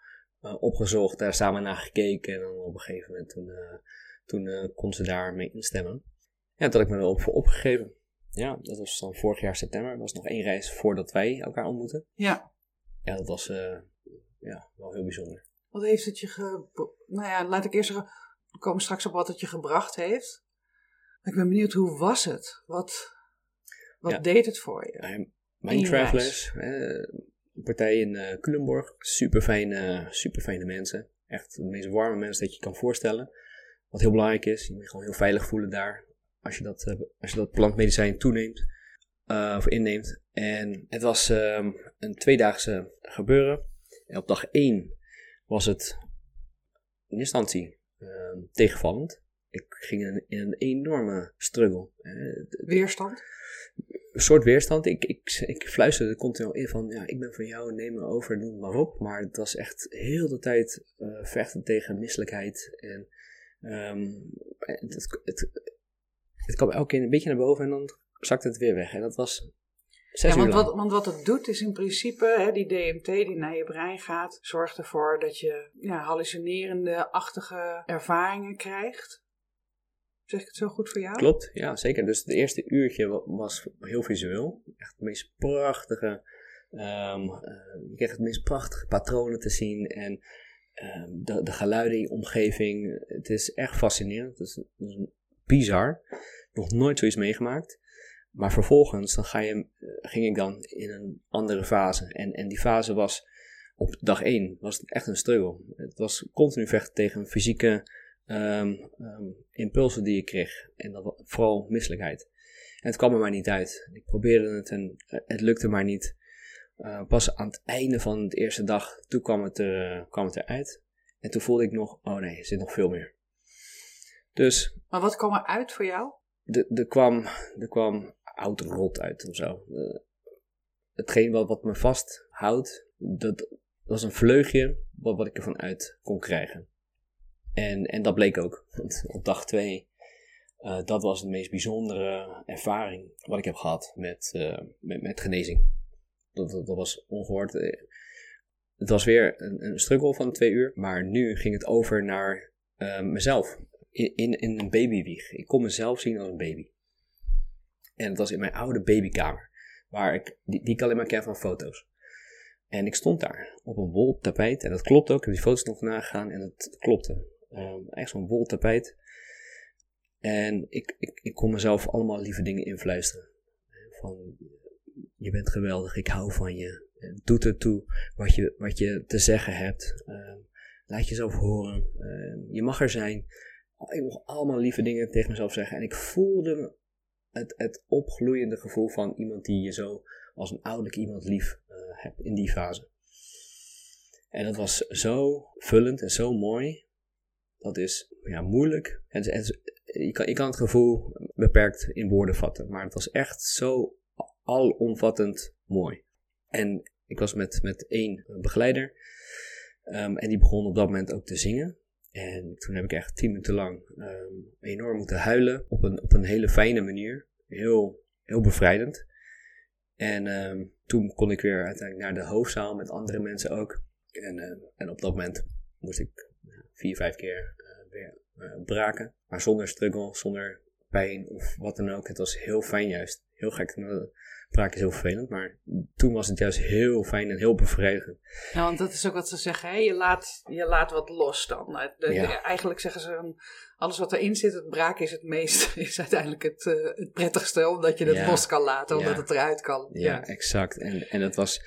opgezocht, daar samen naar gekeken. En dan op een gegeven moment toen, toen kon ze daarmee instemmen. Ja, dat had ik me erop voor opgegeven. Ja, dat was dan vorig jaar september. Dat was nog één reis voordat wij elkaar ontmoetten. Ja, Ja, dat was eh, ja, wel heel bijzonder. wat heeft het je ge... Nou ja, laat ik eerst zeggen, we komen straks op wat het je gebracht heeft. Ik ben benieuwd, hoe was het? Wat, wat Ja. deed het voor je? Nou, Mijn Travelers, eh, een partij in eh Culemborg. Super fijne, super fijne mensen. Echt de meest warme mensen dat je kan voorstellen. Wat heel belangrijk is, je moet je gewoon heel veilig voelen daar. Als je dat, eh, als je dat plantmedicijn toeneemt eh, of inneemt. En het was ehm, een tweedaagse gebeuren. En op dag 1 was het in eerste instantie ehm, tegenvallend. Ik ging in, in een enorme struggle. Weerstand? een soort weerstand. Ik, ik, ik fluisterde continu in van, ja, ik ben van jou, neem me over, het maar op. Maar het was echt heel de tijd eh, vechten tegen misselijkheid. En ehm, het, het, het, het kwam elke keer een beetje naar boven en dan zakte het weer weg. En dat was zes Ja, uur want lang. wat, want wat het doet is in principe, hè, die DMT die naar je brein gaat, zorgt ervoor dat je ja, hallucinerende-achtige ervaringen krijgt. Zeg ik het zo goed voor jou? Klopt, ja zeker. Dus het eerste uurtje wa- was heel visueel. Echt de meest prachtige, ehm, eh, je kreeg het meest prachtige patronen te zien en ehm, de, de geluiden in je omgeving. Het is echt fascinerend. Het is, het is bizar. Nog nooit zoiets meegemaakt. Maar vervolgens dan ga je, eh, ging ik dan in een andere fase. En, en die fase was op dag 1 was het echt een struggle. Het was continu vechten tegen fysieke ehm, ehm, impulsen die ik kreeg. En dat vooral misselijkheid. En het kwam er maar niet uit. Ik probeerde het en eh, het lukte maar niet. Eh, pas aan het einde van de eerste dag, toen kwam het, er, kwam het eruit. En toen voelde ik nog, oh nee, er zit nog veel meer. Dus Maar wat kwam er uit voor jou? er kwam, er kwam oud rot uit of zo. Hetgeen wat, wat me vasthoudt, dat was een vleugje wat, wat ik ervan uit kon krijgen. En, en dat bleek ook. Want op dag twee, eh, dat was de meest bijzondere ervaring wat ik heb gehad met, eh, met, met genezing. Dat, dat, dat was ongehoord. Eh, Het was weer een, een struggle van twee uur, maar nu ging het over naar mezelf. In, in, een babywieg. Ik kon mezelf zien als een baby. En het was in mijn oude babykamer. Waar ik, die, die ik alleen maar ken van foto's. En ik stond daar op een wol tapijt. En dat klopt ook. Ik heb die foto's nog nagegaan en het klopte. Ehm, echt zo'n wol tapijt. En ik, ik, ik kon mezelf allemaal lieve dingen influisteren. Van, je bent geweldig, ik hou van je. Doet er toe wat je, wat je te zeggen hebt. Ehm, laat jezelf horen. Ehm, je mag er zijn. Ik mocht allemaal lieve dingen tegen mezelf zeggen. En ik voelde het, het opgloeiende gevoel van iemand die je zo als een ouderlijk iemand lief eh, hebt in die fase. En dat was zo vullend en zo mooi. Dat is ja, moeilijk. En, je, kan, je kan het gevoel beperkt in woorden vatten. Maar het was echt zo alomvattend mooi. En ik was met, met één begeleider. Um, en die begon op dat moment ook te zingen. En toen heb ik echt tien minuten lang um, enorm moeten huilen. Op een, op een hele fijne manier. Heel, heel bevrijdend. En um, toen kon ik weer uiteindelijk naar de hoofdzaal met andere mensen ook. En, uh, en op dat moment moest ik vier, vijf keer uh, weer braken. Maar zonder struggle, zonder pijn of wat dan ook. Het was heel fijn juist. Heel gek. Braak is heel vervelend, maar toen was het juist heel fijn en heel bevredigend. Ja, want dat is ook wat ze zeggen, hè? Je, laat, je laat wat los dan. De, ja. de, eigenlijk zeggen ze, alles wat erin zit, het braken is het meest, is uiteindelijk het, uh, het prettigste, omdat je het ja. los kan laten, omdat ja. het eruit kan. Ja, exact. En, en het was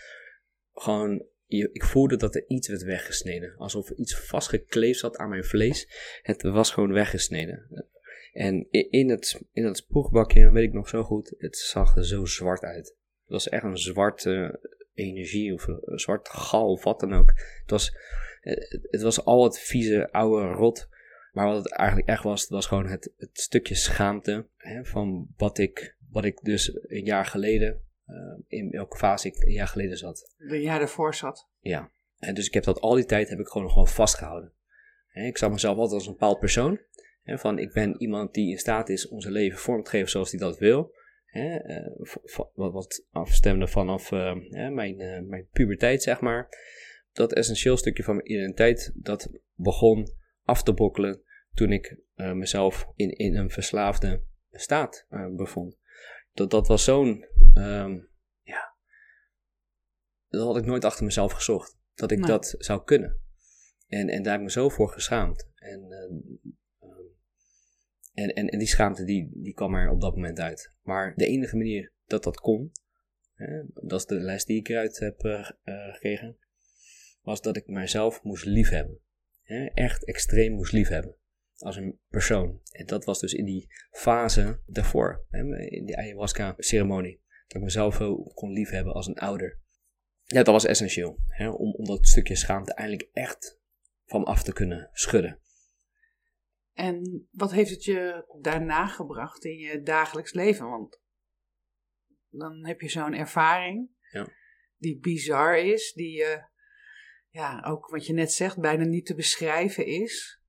gewoon, ik voelde dat er iets werd weggesneden. Alsof er iets vastgekleefd zat aan mijn vlees. Het was gewoon weggesneden. En in het, in het spoegbakje, weet ik nog zo goed, het zag er zo zwart uit. Het was echt een zwarte energie of een zwart gal of wat dan ook. Het was, het was al het vieze oude rot. Maar wat het eigenlijk echt was, het was gewoon het, het stukje schaamte hè, van wat ik, wat ik dus een jaar geleden, uh, in welke fase ik een jaar geleden zat. Een jaar ervoor zat. Ja, en dus ik heb dat al die tijd heb ik gewoon gewoon vastgehouden. Hè, ik zag mezelf altijd als een bepaald persoon. Van ik ben iemand die in staat is om zijn leven vorm te geven zoals hij dat wil. Hè, uh, wat, wat afstemde vanaf uh, hè, mijn, uh, mijn puberteit, zeg maar. Dat essentieel stukje van mijn identiteit, dat begon af te brokkelen toen ik mezelf in, in een verslaafde staat bevond. Dat, dat was zo'n, um, ja, dat had ik nooit achter mezelf gezocht. Dat ik dat zou kunnen. En, en daar heb ik me zo voor geschaamd. En En, en, en die schaamte die, die kwam er op dat moment uit. Maar de enige manier dat dat kon, hè, dat is de les die ik eruit heb uh, gekregen, was dat ik mijzelf moest liefhebben. Hè, echt extreem moest liefhebben. Als een persoon. En dat was dus in die fase daarvoor, hè, in die ayahuasca-ceremonie. Dat ik mezelf kon liefhebben als een ouder. Ja, dat was essentieel. Hè, om, om dat stukje schaamte eindelijk echt van af te kunnen schudden. En wat heeft het je daarna gebracht in je dagelijks leven? Want dan heb je zo'n ervaring ja. die bizar is, die je, ja, ook wat je net zegt, bijna niet te beschrijven is.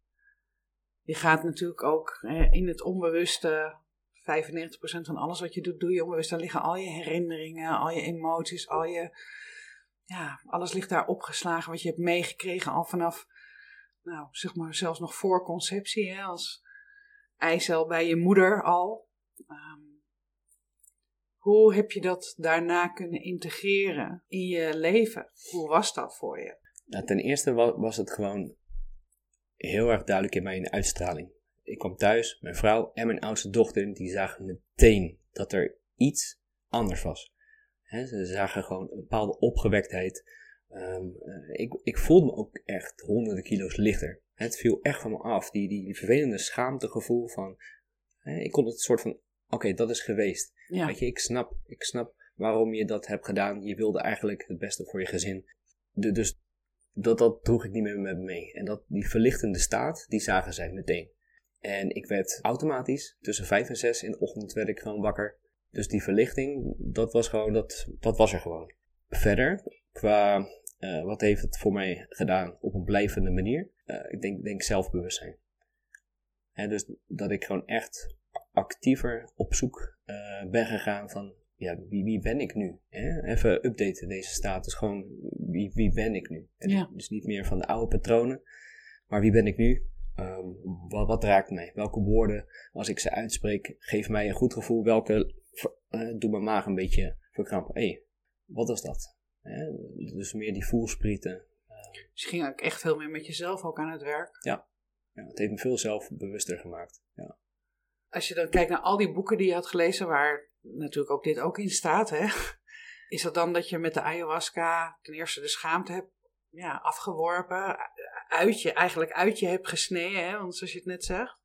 Je gaat natuurlijk ook hè, in het onbewuste, 95% van alles wat je doet, doe je onbewust. Daar liggen al je herinneringen, al je emoties, al je, ja, alles ligt daar opgeslagen wat je hebt meegekregen al vanaf nou, zeg maar zelfs nog voor conceptie, hè, als eicel bij je moeder al. Um, hoe heb je dat daarna kunnen integreren in je leven? Hoe was dat voor je? Nou, ten eerste was, was het gewoon heel erg duidelijk in mijn uitstraling. Ik kwam thuis, mijn vrouw en mijn oudste dochter, die zagen meteen dat er iets anders was. ze zagen gewoon een bepaalde opgewektheid, Ehm, eh, ik, ik voelde me ook echt honderden kilo's lichter. Het viel echt van me af. Die, die, die vervelende schaamtegevoel van. Hè, ik kon het soort van. Oké, dat is geweest. Weet je, ik snap, ik snap waarom je dat hebt gedaan. Je wilde eigenlijk het beste voor je gezin. De, dus dat, dat droeg ik niet meer met me mee. En dat, die verlichtende staat, die zagen zij meteen. En ik werd automatisch, tussen vijf en zes in de ochtend werd ik gewoon wakker. Dus die verlichting, dat was gewoon, dat, dat was er gewoon. Verder, qua uh, wat heeft het voor mij gedaan op een blijvende manier? Uh, ik denk, denk zelfbewustzijn. Hè, dus dat ik gewoon echt actiever op zoek uh, ben gegaan van ja, wie, wie ben ik nu? Hè? Even updaten deze status. Gewoon wie, wie ben ik nu? Ja. Dus niet meer van de oude patronen, maar wie ben ik nu? Um, wat, wat, raakt mij? Welke woorden, als ik ze uitspreek, geven mij een goed gevoel? Welke doen mijn maag een beetje verkrampen? Hé, hey, wat is dat? Dus meer die voelsprieten. Dus je ging ook echt veel meer met jezelf ook aan het werk. Ja, ja het heeft me veel zelfbewuster gemaakt. Ja. Als je dan kijkt naar al die boeken die je had gelezen, waar natuurlijk ook dit ook in staat, hè? is dat dan dat je met de ayahuasca ten eerste de schaamte hebt ja, afgeworpen, uit je, eigenlijk uit je hebt gesneden, hè? want zoals je het net zegt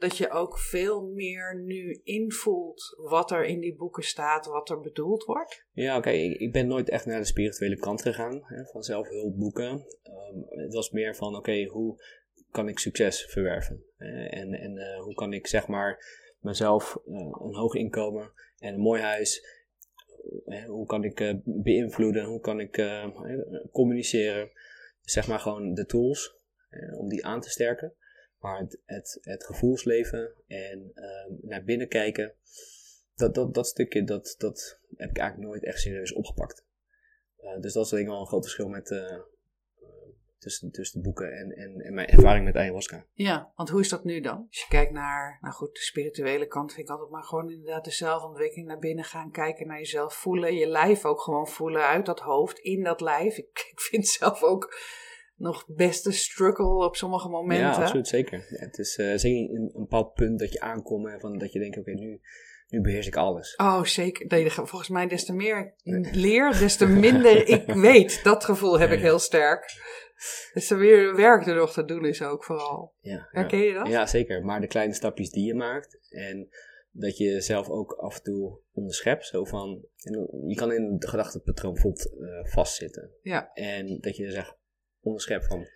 dat je ook veel meer nu invoelt wat er in die boeken staat, wat er bedoeld wordt? Ja, oké. Ik, ben nooit echt naar de spirituele kant gegaan hè, van zelfhulpboeken. Um, het was meer van, oké, hoe kan ik succes verwerven? en en uh, hoe kan ik, zeg maar, mezelf uh, een hoog inkomen en een mooi huis... hoe kan ik beïnvloeden? Hoe kan ik communiceren? Zeg maar gewoon de tools om die aan te sterken. Maar het, het, gevoelsleven en um, naar binnen kijken, dat, dat, dat stukje, dat, dat heb ik eigenlijk nooit echt serieus opgepakt. Uh, dus dat is denk ik wel een groot verschil met, uh, tussen, tussen de boeken en, en, en, mijn ervaring met ayahuasca. Ja, want hoe is dat nu dan? Als je kijkt naar, nou goed, de spirituele kant vind ik altijd maar gewoon inderdaad de zelfontwikkeling naar binnen gaan, kijken naar jezelf, voelen, je lijf ook gewoon voelen uit dat hoofd, in dat lijf. Ik, ik vind zelf ook nog best een struggle op sommige momenten. Ja, absoluut, zeker. het is uh, zeker een, een bepaald punt dat je aankomt en van dat je denkt, oké, nu, nu beheers ik alles. Oh, zeker. Nee, volgens mij des te meer leer, des te minder ik weet. Dat gevoel heb ik heel sterk. Dus er weer werk er nog te doen is ook vooral. Ja, Herken je dat? Ja, zeker. Maar de kleine stapjes die je maakt en dat je zelf ook af en toe onderschept. Zo van, je kan in het gedachtepatroon bijvoorbeeld uh, vastzitten. Ja. En dat je zegt, onderschep van,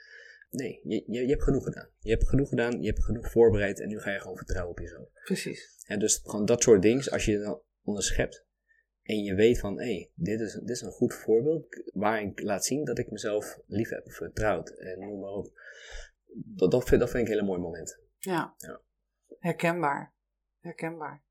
nee, je, je, je, hebt genoeg gedaan. Je hebt genoeg gedaan, je hebt genoeg voorbereid en nu ga je gewoon vertrouwen op jezelf. Precies. En dus gewoon dat soort dingen, als je dan onderschept en je weet van, hé, hey, dit, is, dit is een goed voorbeeld waarin ik laat zien dat ik mezelf lief heb, vertrouwd en noem maar op. Dat, dat, vind, dat vind ik hele mooie momenten. Ja. ja. Herkenbaar. Herkenbaar.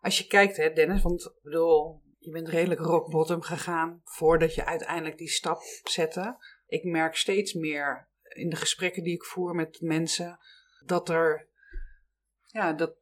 Als je kijkt, hè, Dennis, want ik bedoel, je bent redelijk rock bottom gegaan voordat je uiteindelijk die stap zette ik merk steeds meer in de gesprekken die ik voer met mensen dat er, ja, dat,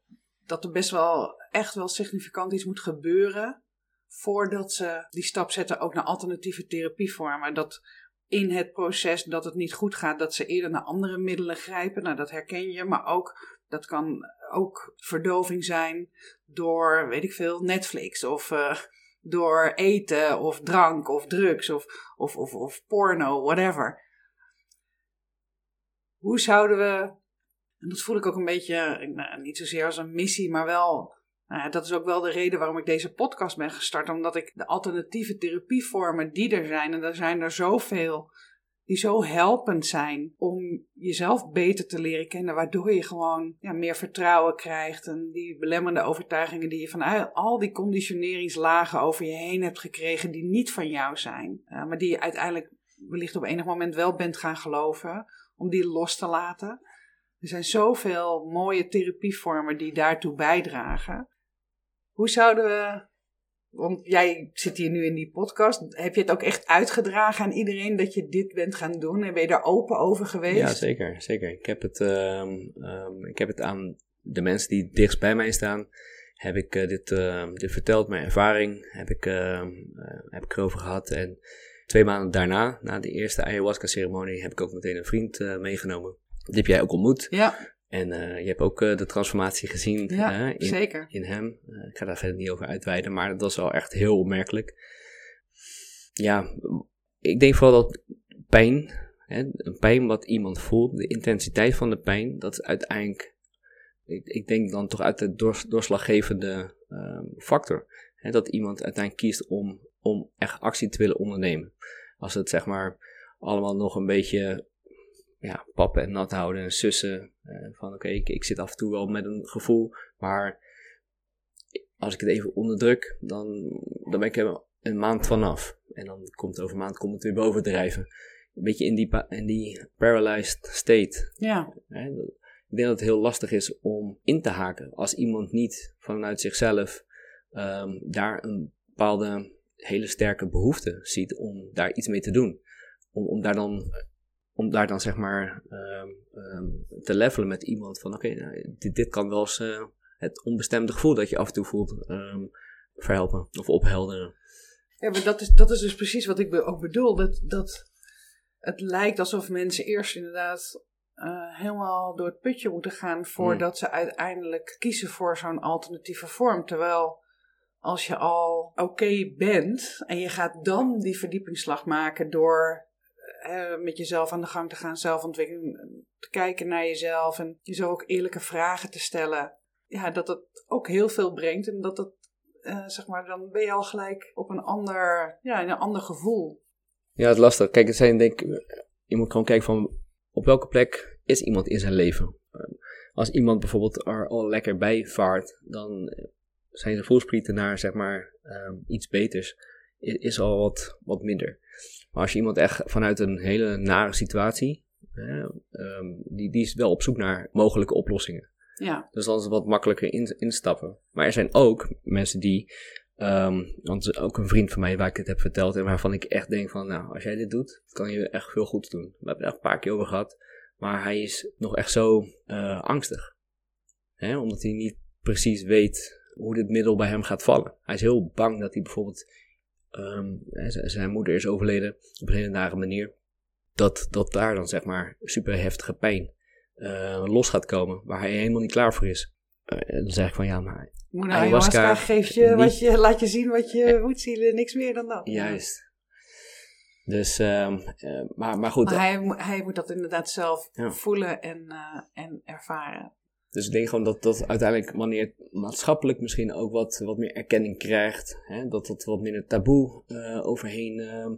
dat er best wel echt wel significant iets moet gebeuren voordat ze die stap zetten ook naar alternatieve therapievormen. Dat in het proces dat het niet goed gaat, dat ze eerder naar andere middelen grijpen. Nou, dat herken je, maar ook dat kan ook verdoving zijn door, weet ik veel, Netflix of uh, door eten of drank of drugs of, of, of, of porno, whatever. Hoe zouden we, en dat voel ik ook een beetje, nou, niet zozeer als een missie, maar wel nou dat is ook wel de reden waarom ik deze podcast ben gestart. Omdat ik de alternatieve therapievormen die er zijn, en er zijn er zoveel, die zo helpend zijn om jezelf beter te leren kennen, waardoor je gewoon ja, meer vertrouwen krijgt. En die belemmerende overtuigingen die je van al die conditioneringslagen over je heen hebt gekregen, die niet van jou zijn, uh, maar die je uiteindelijk wellicht op enig moment wel bent gaan geloven, om die los te laten. Er zijn zoveel mooie therapievormen die daartoe bijdragen. Hoe zouden we. Want jij zit hier nu in die podcast. Heb je het ook echt uitgedragen aan iedereen dat je dit bent gaan doen? En ben je daar open over geweest? Ja, zeker. zeker. Ik, heb het, uh, ik heb het aan de mensen die dichtst bij mij staan. Heb ik uh, dit, uh, dit verteld, mijn ervaring. Heb ik, uh, heb ik erover gehad. En twee maanden daarna, na de eerste ayahuasca-ceremonie, heb ik ook meteen een vriend meegenomen. Die heb jij ook ontmoet. Ja. En uh, je hebt ook uh, de transformatie gezien ja, in, zeker. in hem. Uh, ik ga daar verder niet over uitweiden, maar dat was wel echt heel opmerkelijk. Ja, ik denk vooral dat pijn, hè, een pijn wat iemand voelt, de intensiteit van de pijn, dat is uiteindelijk, ik, ik denk dan toch uit de doors, doorslaggevende factor. Hè, dat iemand uiteindelijk kiest om, om echt actie te willen ondernemen. Als het zeg maar allemaal nog een beetje ja, pappen en nat houden en sussen. Uh, van oké, ik, ik, zit af en toe wel met een gevoel, maar als ik het even onderdruk, dan, dan ben ik er een maand vanaf. En dan komt over een maand komt het weer bovendrijven. Een beetje in die, in die paralyzed state. Ja. ik denk dat het heel lastig is om in te haken als iemand niet vanuit zichzelf um, daar een bepaalde hele sterke behoefte ziet om daar iets mee te doen. Om, om daar dan om daar dan zeg maar um, um, te levelen met iemand van oké, okay, nou, dit, dit, kan wel eens uh, het onbestemde gevoel dat je af en toe voelt um, verhelpen of ophelderen. Ja, maar dat is, dat is dus precies wat ik ook bedoel. Dat, dat het lijkt alsof mensen eerst inderdaad uh, helemaal door het putje moeten gaan voordat mm. ze uiteindelijk kiezen voor zo'n alternatieve vorm. Terwijl als je al oké bent en je gaat dan die verdiepingsslag maken door met jezelf aan de gang te gaan, zelfontwikkeling, te kijken naar jezelf en jezelf ook eerlijke vragen te stellen. Ja, dat het ook heel veel brengt en dat het, uh, zeg maar, dan ben je al gelijk op een ander, ja, een ander gevoel. Ja, het is lastig. Kijk, het zijn denk je moet gewoon kijken van op welke plek is iemand in zijn leven. Als iemand bijvoorbeeld er al lekker bij vaart, dan zijn de voelsprieten naar zeg maar um, iets beters, is al wat, wat minder. Maar als je iemand echt vanuit een hele nare situatie, hè, um, die, die is wel op zoek naar mogelijke oplossingen. Ja. Dus dan is het wat makkelijker in, instappen. Maar er zijn ook mensen die, um, want ook een vriend van mij waar ik het heb verteld en waarvan ik echt denk van, nou, als jij dit doet, kan je echt veel goed doen. We hebben het echt een paar keer over gehad, maar hij is nog echt zo uh, angstig. Hè, omdat hij niet precies weet hoe dit middel bij hem gaat vallen. Hij is heel bang dat hij bijvoorbeeld um, zijn moeder is overleden op een hele nare manier. Dat, dat daar dan zeg maar super heftige pijn uh, los gaat komen, waar hij helemaal niet klaar voor is. Uh, dan zeg ik van ja, maar. Nou, ayahuasca geeft je, wat je, laat je zien wat je moet zien, niks meer dan dat. Juist. Dus, um, uh, maar, maar goed. Maar hij, hij moet dat inderdaad zelf ja. voelen en, en ervaren. Dus ik denk gewoon dat dat uiteindelijk, wanneer het maatschappelijk misschien ook wat, wat meer erkenning krijgt, hè, dat het wat minder taboe uh, overheen, uh,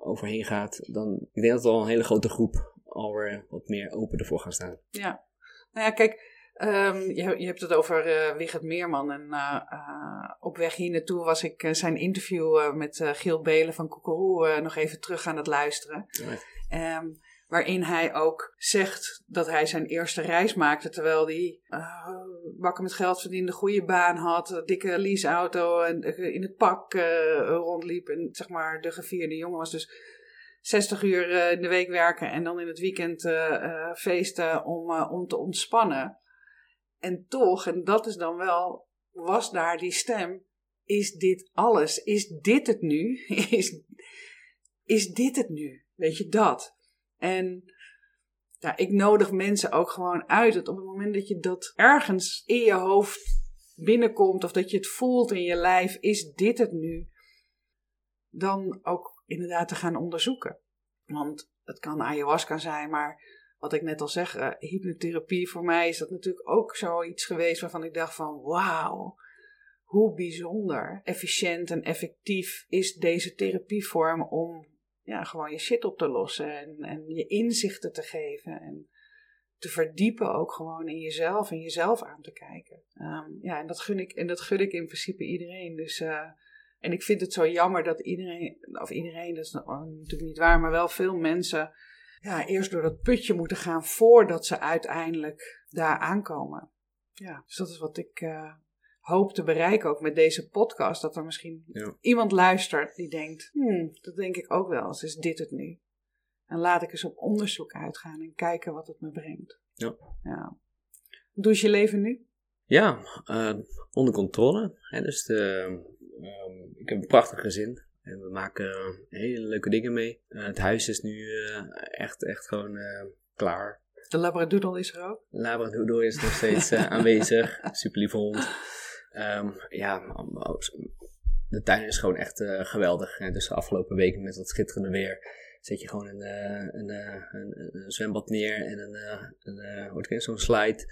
overheen gaat, dan ik denk dat er al een hele grote groep alweer wat meer open ervoor gaan staan. Ja, nou ja, kijk, um, je, je, hebt het over uh, Wigert Meerman en uh, op weg hier naartoe was ik zijn interview met Giel Belen van Koekeroe nog even terug aan het luisteren. Ja. Um, waarin hij ook zegt dat hij zijn eerste reis maakte terwijl hij uh, bakken met geld verdiende, goede baan had, dikke leaseauto en uh, in het pak uh, rondliep en zeg maar de gevierde jongen was. Dus 60 uur in de week werken en dan in het weekend feesten om, om te ontspannen. En toch, en dat is dan wel, was daar die stem, is dit alles? Is dit het nu? Is is dit het nu? Weet je dat? En ja, ik nodig mensen ook gewoon uit dat op het moment dat je dat ergens in je hoofd binnenkomt of dat je het voelt in je lijf, is dit het nu? Dan ook inderdaad te gaan onderzoeken. Want het kan ayahuasca zijn, maar wat ik net al zeg, uh, hypnotherapie voor mij is dat natuurlijk ook zoiets geweest waarvan ik dacht van wauw, hoe bijzonder, efficiënt en effectief is deze therapievorm om ja, gewoon je shit op te lossen en, en je inzichten te geven en te verdiepen ook gewoon in jezelf en jezelf aan te kijken. Um, ja, en dat gun ik, en dat gun ik in principe iedereen. Dus, uh, en ik vind het zo jammer dat iedereen, of iedereen, dat is natuurlijk niet waar, maar wel veel mensen ja, eerst door dat putje moeten gaan voordat ze uiteindelijk daar aankomen. Ja, dus dat is wat ik uh, hoop te bereiken ook met deze podcast. Dat er misschien iemand luistert die denkt, hmm, dat denk ik ook wel eens, is dit het nu? En laat ik eens op onderzoek uitgaan en kijken wat het me brengt. Ja. ja. Hoe is je leven nu? Ja, uh, onder controle. Hè, dus de, um, ik heb een prachtig gezin. En we maken hele leuke dingen mee. Uh, het huis is nu uh, echt, echt gewoon klaar. De labradoodle is er ook? De labradoodle is nog steeds aanwezig. Super lief hond. Um, ja, de tuin is gewoon echt geweldig. Hè. Dus de afgelopen weken met dat schitterende weer zet je gewoon een, een, uh, een, een, zwembad neer en een, een zo'n slide.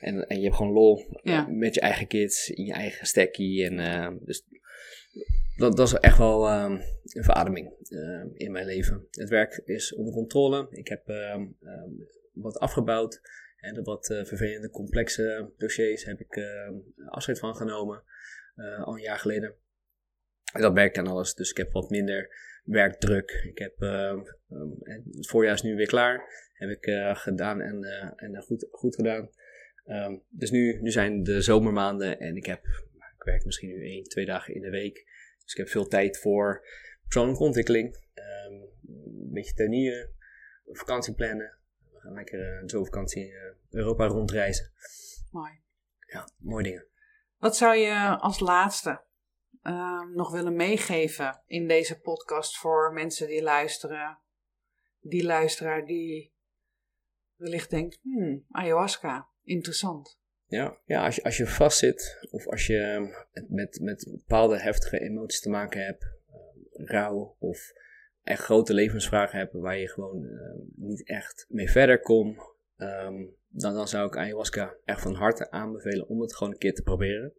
En, en je hebt gewoon lol met je eigen kids, in je eigen stekkie. En, dus dat, dat is echt wel um, een verademing in mijn leven. Het werk is onder controle. Ik heb um, wat afgebouwd. En de wat vervelende, complexe dossiers heb ik afscheid van genomen. al een jaar geleden. En dat werkt aan alles. Dus ik heb wat minder werkdruk. Ik heb, uh, het voorjaar is nu weer klaar. Heb ik gedaan en, en goed, goed gedaan. Um, dus nu, nu zijn de zomermaanden en ik heb, ik werk misschien nu één, twee dagen in de week. Dus ik heb veel tijd voor persoonlijke ontwikkeling. Um, een beetje tuinieren, vakantie plannen. Lekker uh, zo vakantie Europa rondreizen. Mooi. Ja, mooie dingen. Wat zou je als laatste uh, nog willen meegeven in deze podcast voor mensen die luisteren? Die luisteraar die wellicht denkt, hmm, ayahuasca, interessant. Ja, ja als, je, als je vastzit of als je met, met bepaalde heftige emoties te maken hebt, uh, rouw of echt grote levensvragen hebt waar je gewoon uh, niet echt mee verder komt, um, dan, dan zou ik ayahuasca echt van harte aanbevelen om het gewoon een keer te proberen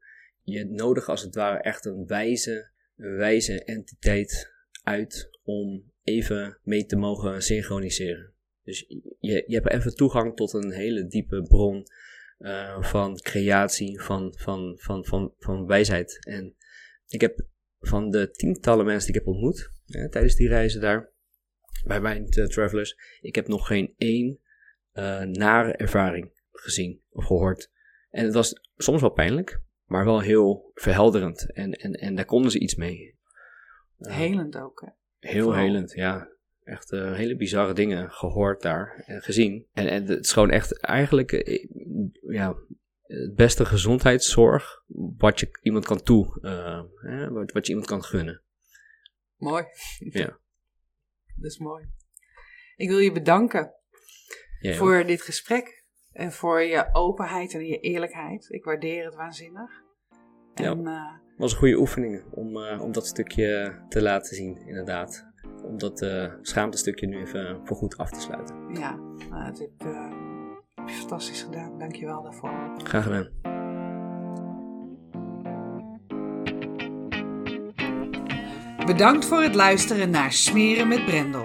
je nodig als het ware echt een wijze, een wijze entiteit uit om even mee te mogen synchroniseren. Dus je, je hebt even toegang tot een hele diepe bron uh, van creatie, van, van, van, van, van wijsheid. En ik heb van de tientallen mensen die ik heb ontmoet tijdens die reizen daar, bij mijn uh, travelers, ik heb nog geen één uh, nare ervaring gezien of gehoord. En het was soms wel pijnlijk, maar wel heel verhelderend. En, en, en daar konden ze iets mee. helend ook, hè? Heel helend, ja. Echt uh, hele bizarre dingen gehoord daar en gezien. En, en het is gewoon echt eigenlijk ja, het beste gezondheidszorg wat je iemand kan toe, uh, hè, wat, wat je iemand kan gunnen. Mooi. Ja. Dat is mooi. Ik wil je bedanken voor dit gesprek. En voor je openheid en je eerlijkheid. Ik waardeer het waanzinnig. En, ja, uh, was een goede oefening om, uh, om dat stukje te laten zien, inderdaad. Om dat uh, schaamtestukje nu even voor goed af te sluiten. Ja, nou, heb, heb je fantastisch gedaan. Dank je wel daarvoor. Graag gedaan. Bedankt voor het luisteren naar Smeren met Brendel.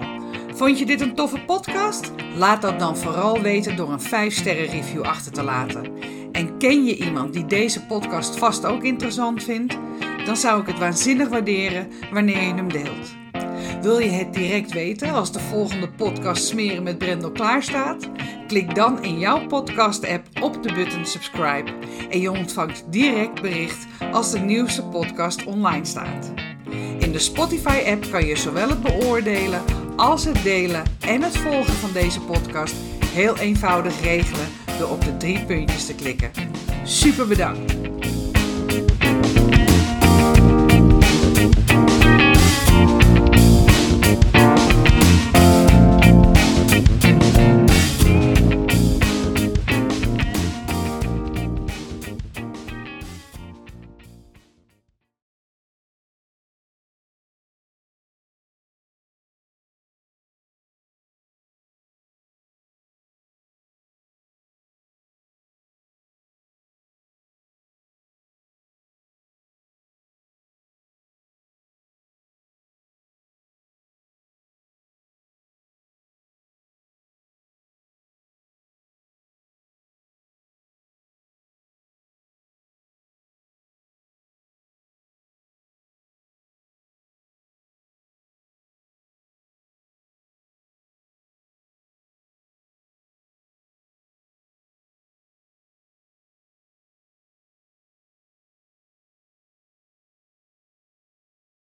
Vond je dit een toffe podcast? Laat dat dan vooral weten door een 5-sterren review achter te laten. En ken je iemand die deze podcast vast ook interessant vindt? Dan zou ik het waanzinnig waarderen wanneer je hem deelt. Wil je het direct weten als de volgende podcast Smeren met Brendel klaar staat? Klik dan in jouw podcast-app op de button subscribe en je ontvangt direct bericht als de nieuwste podcast online staat. In de Spotify-app kan je zowel het beoordelen als het delen en het volgen van deze podcast heel eenvoudig regelen door op de drie puntjes te klikken. Super bedankt!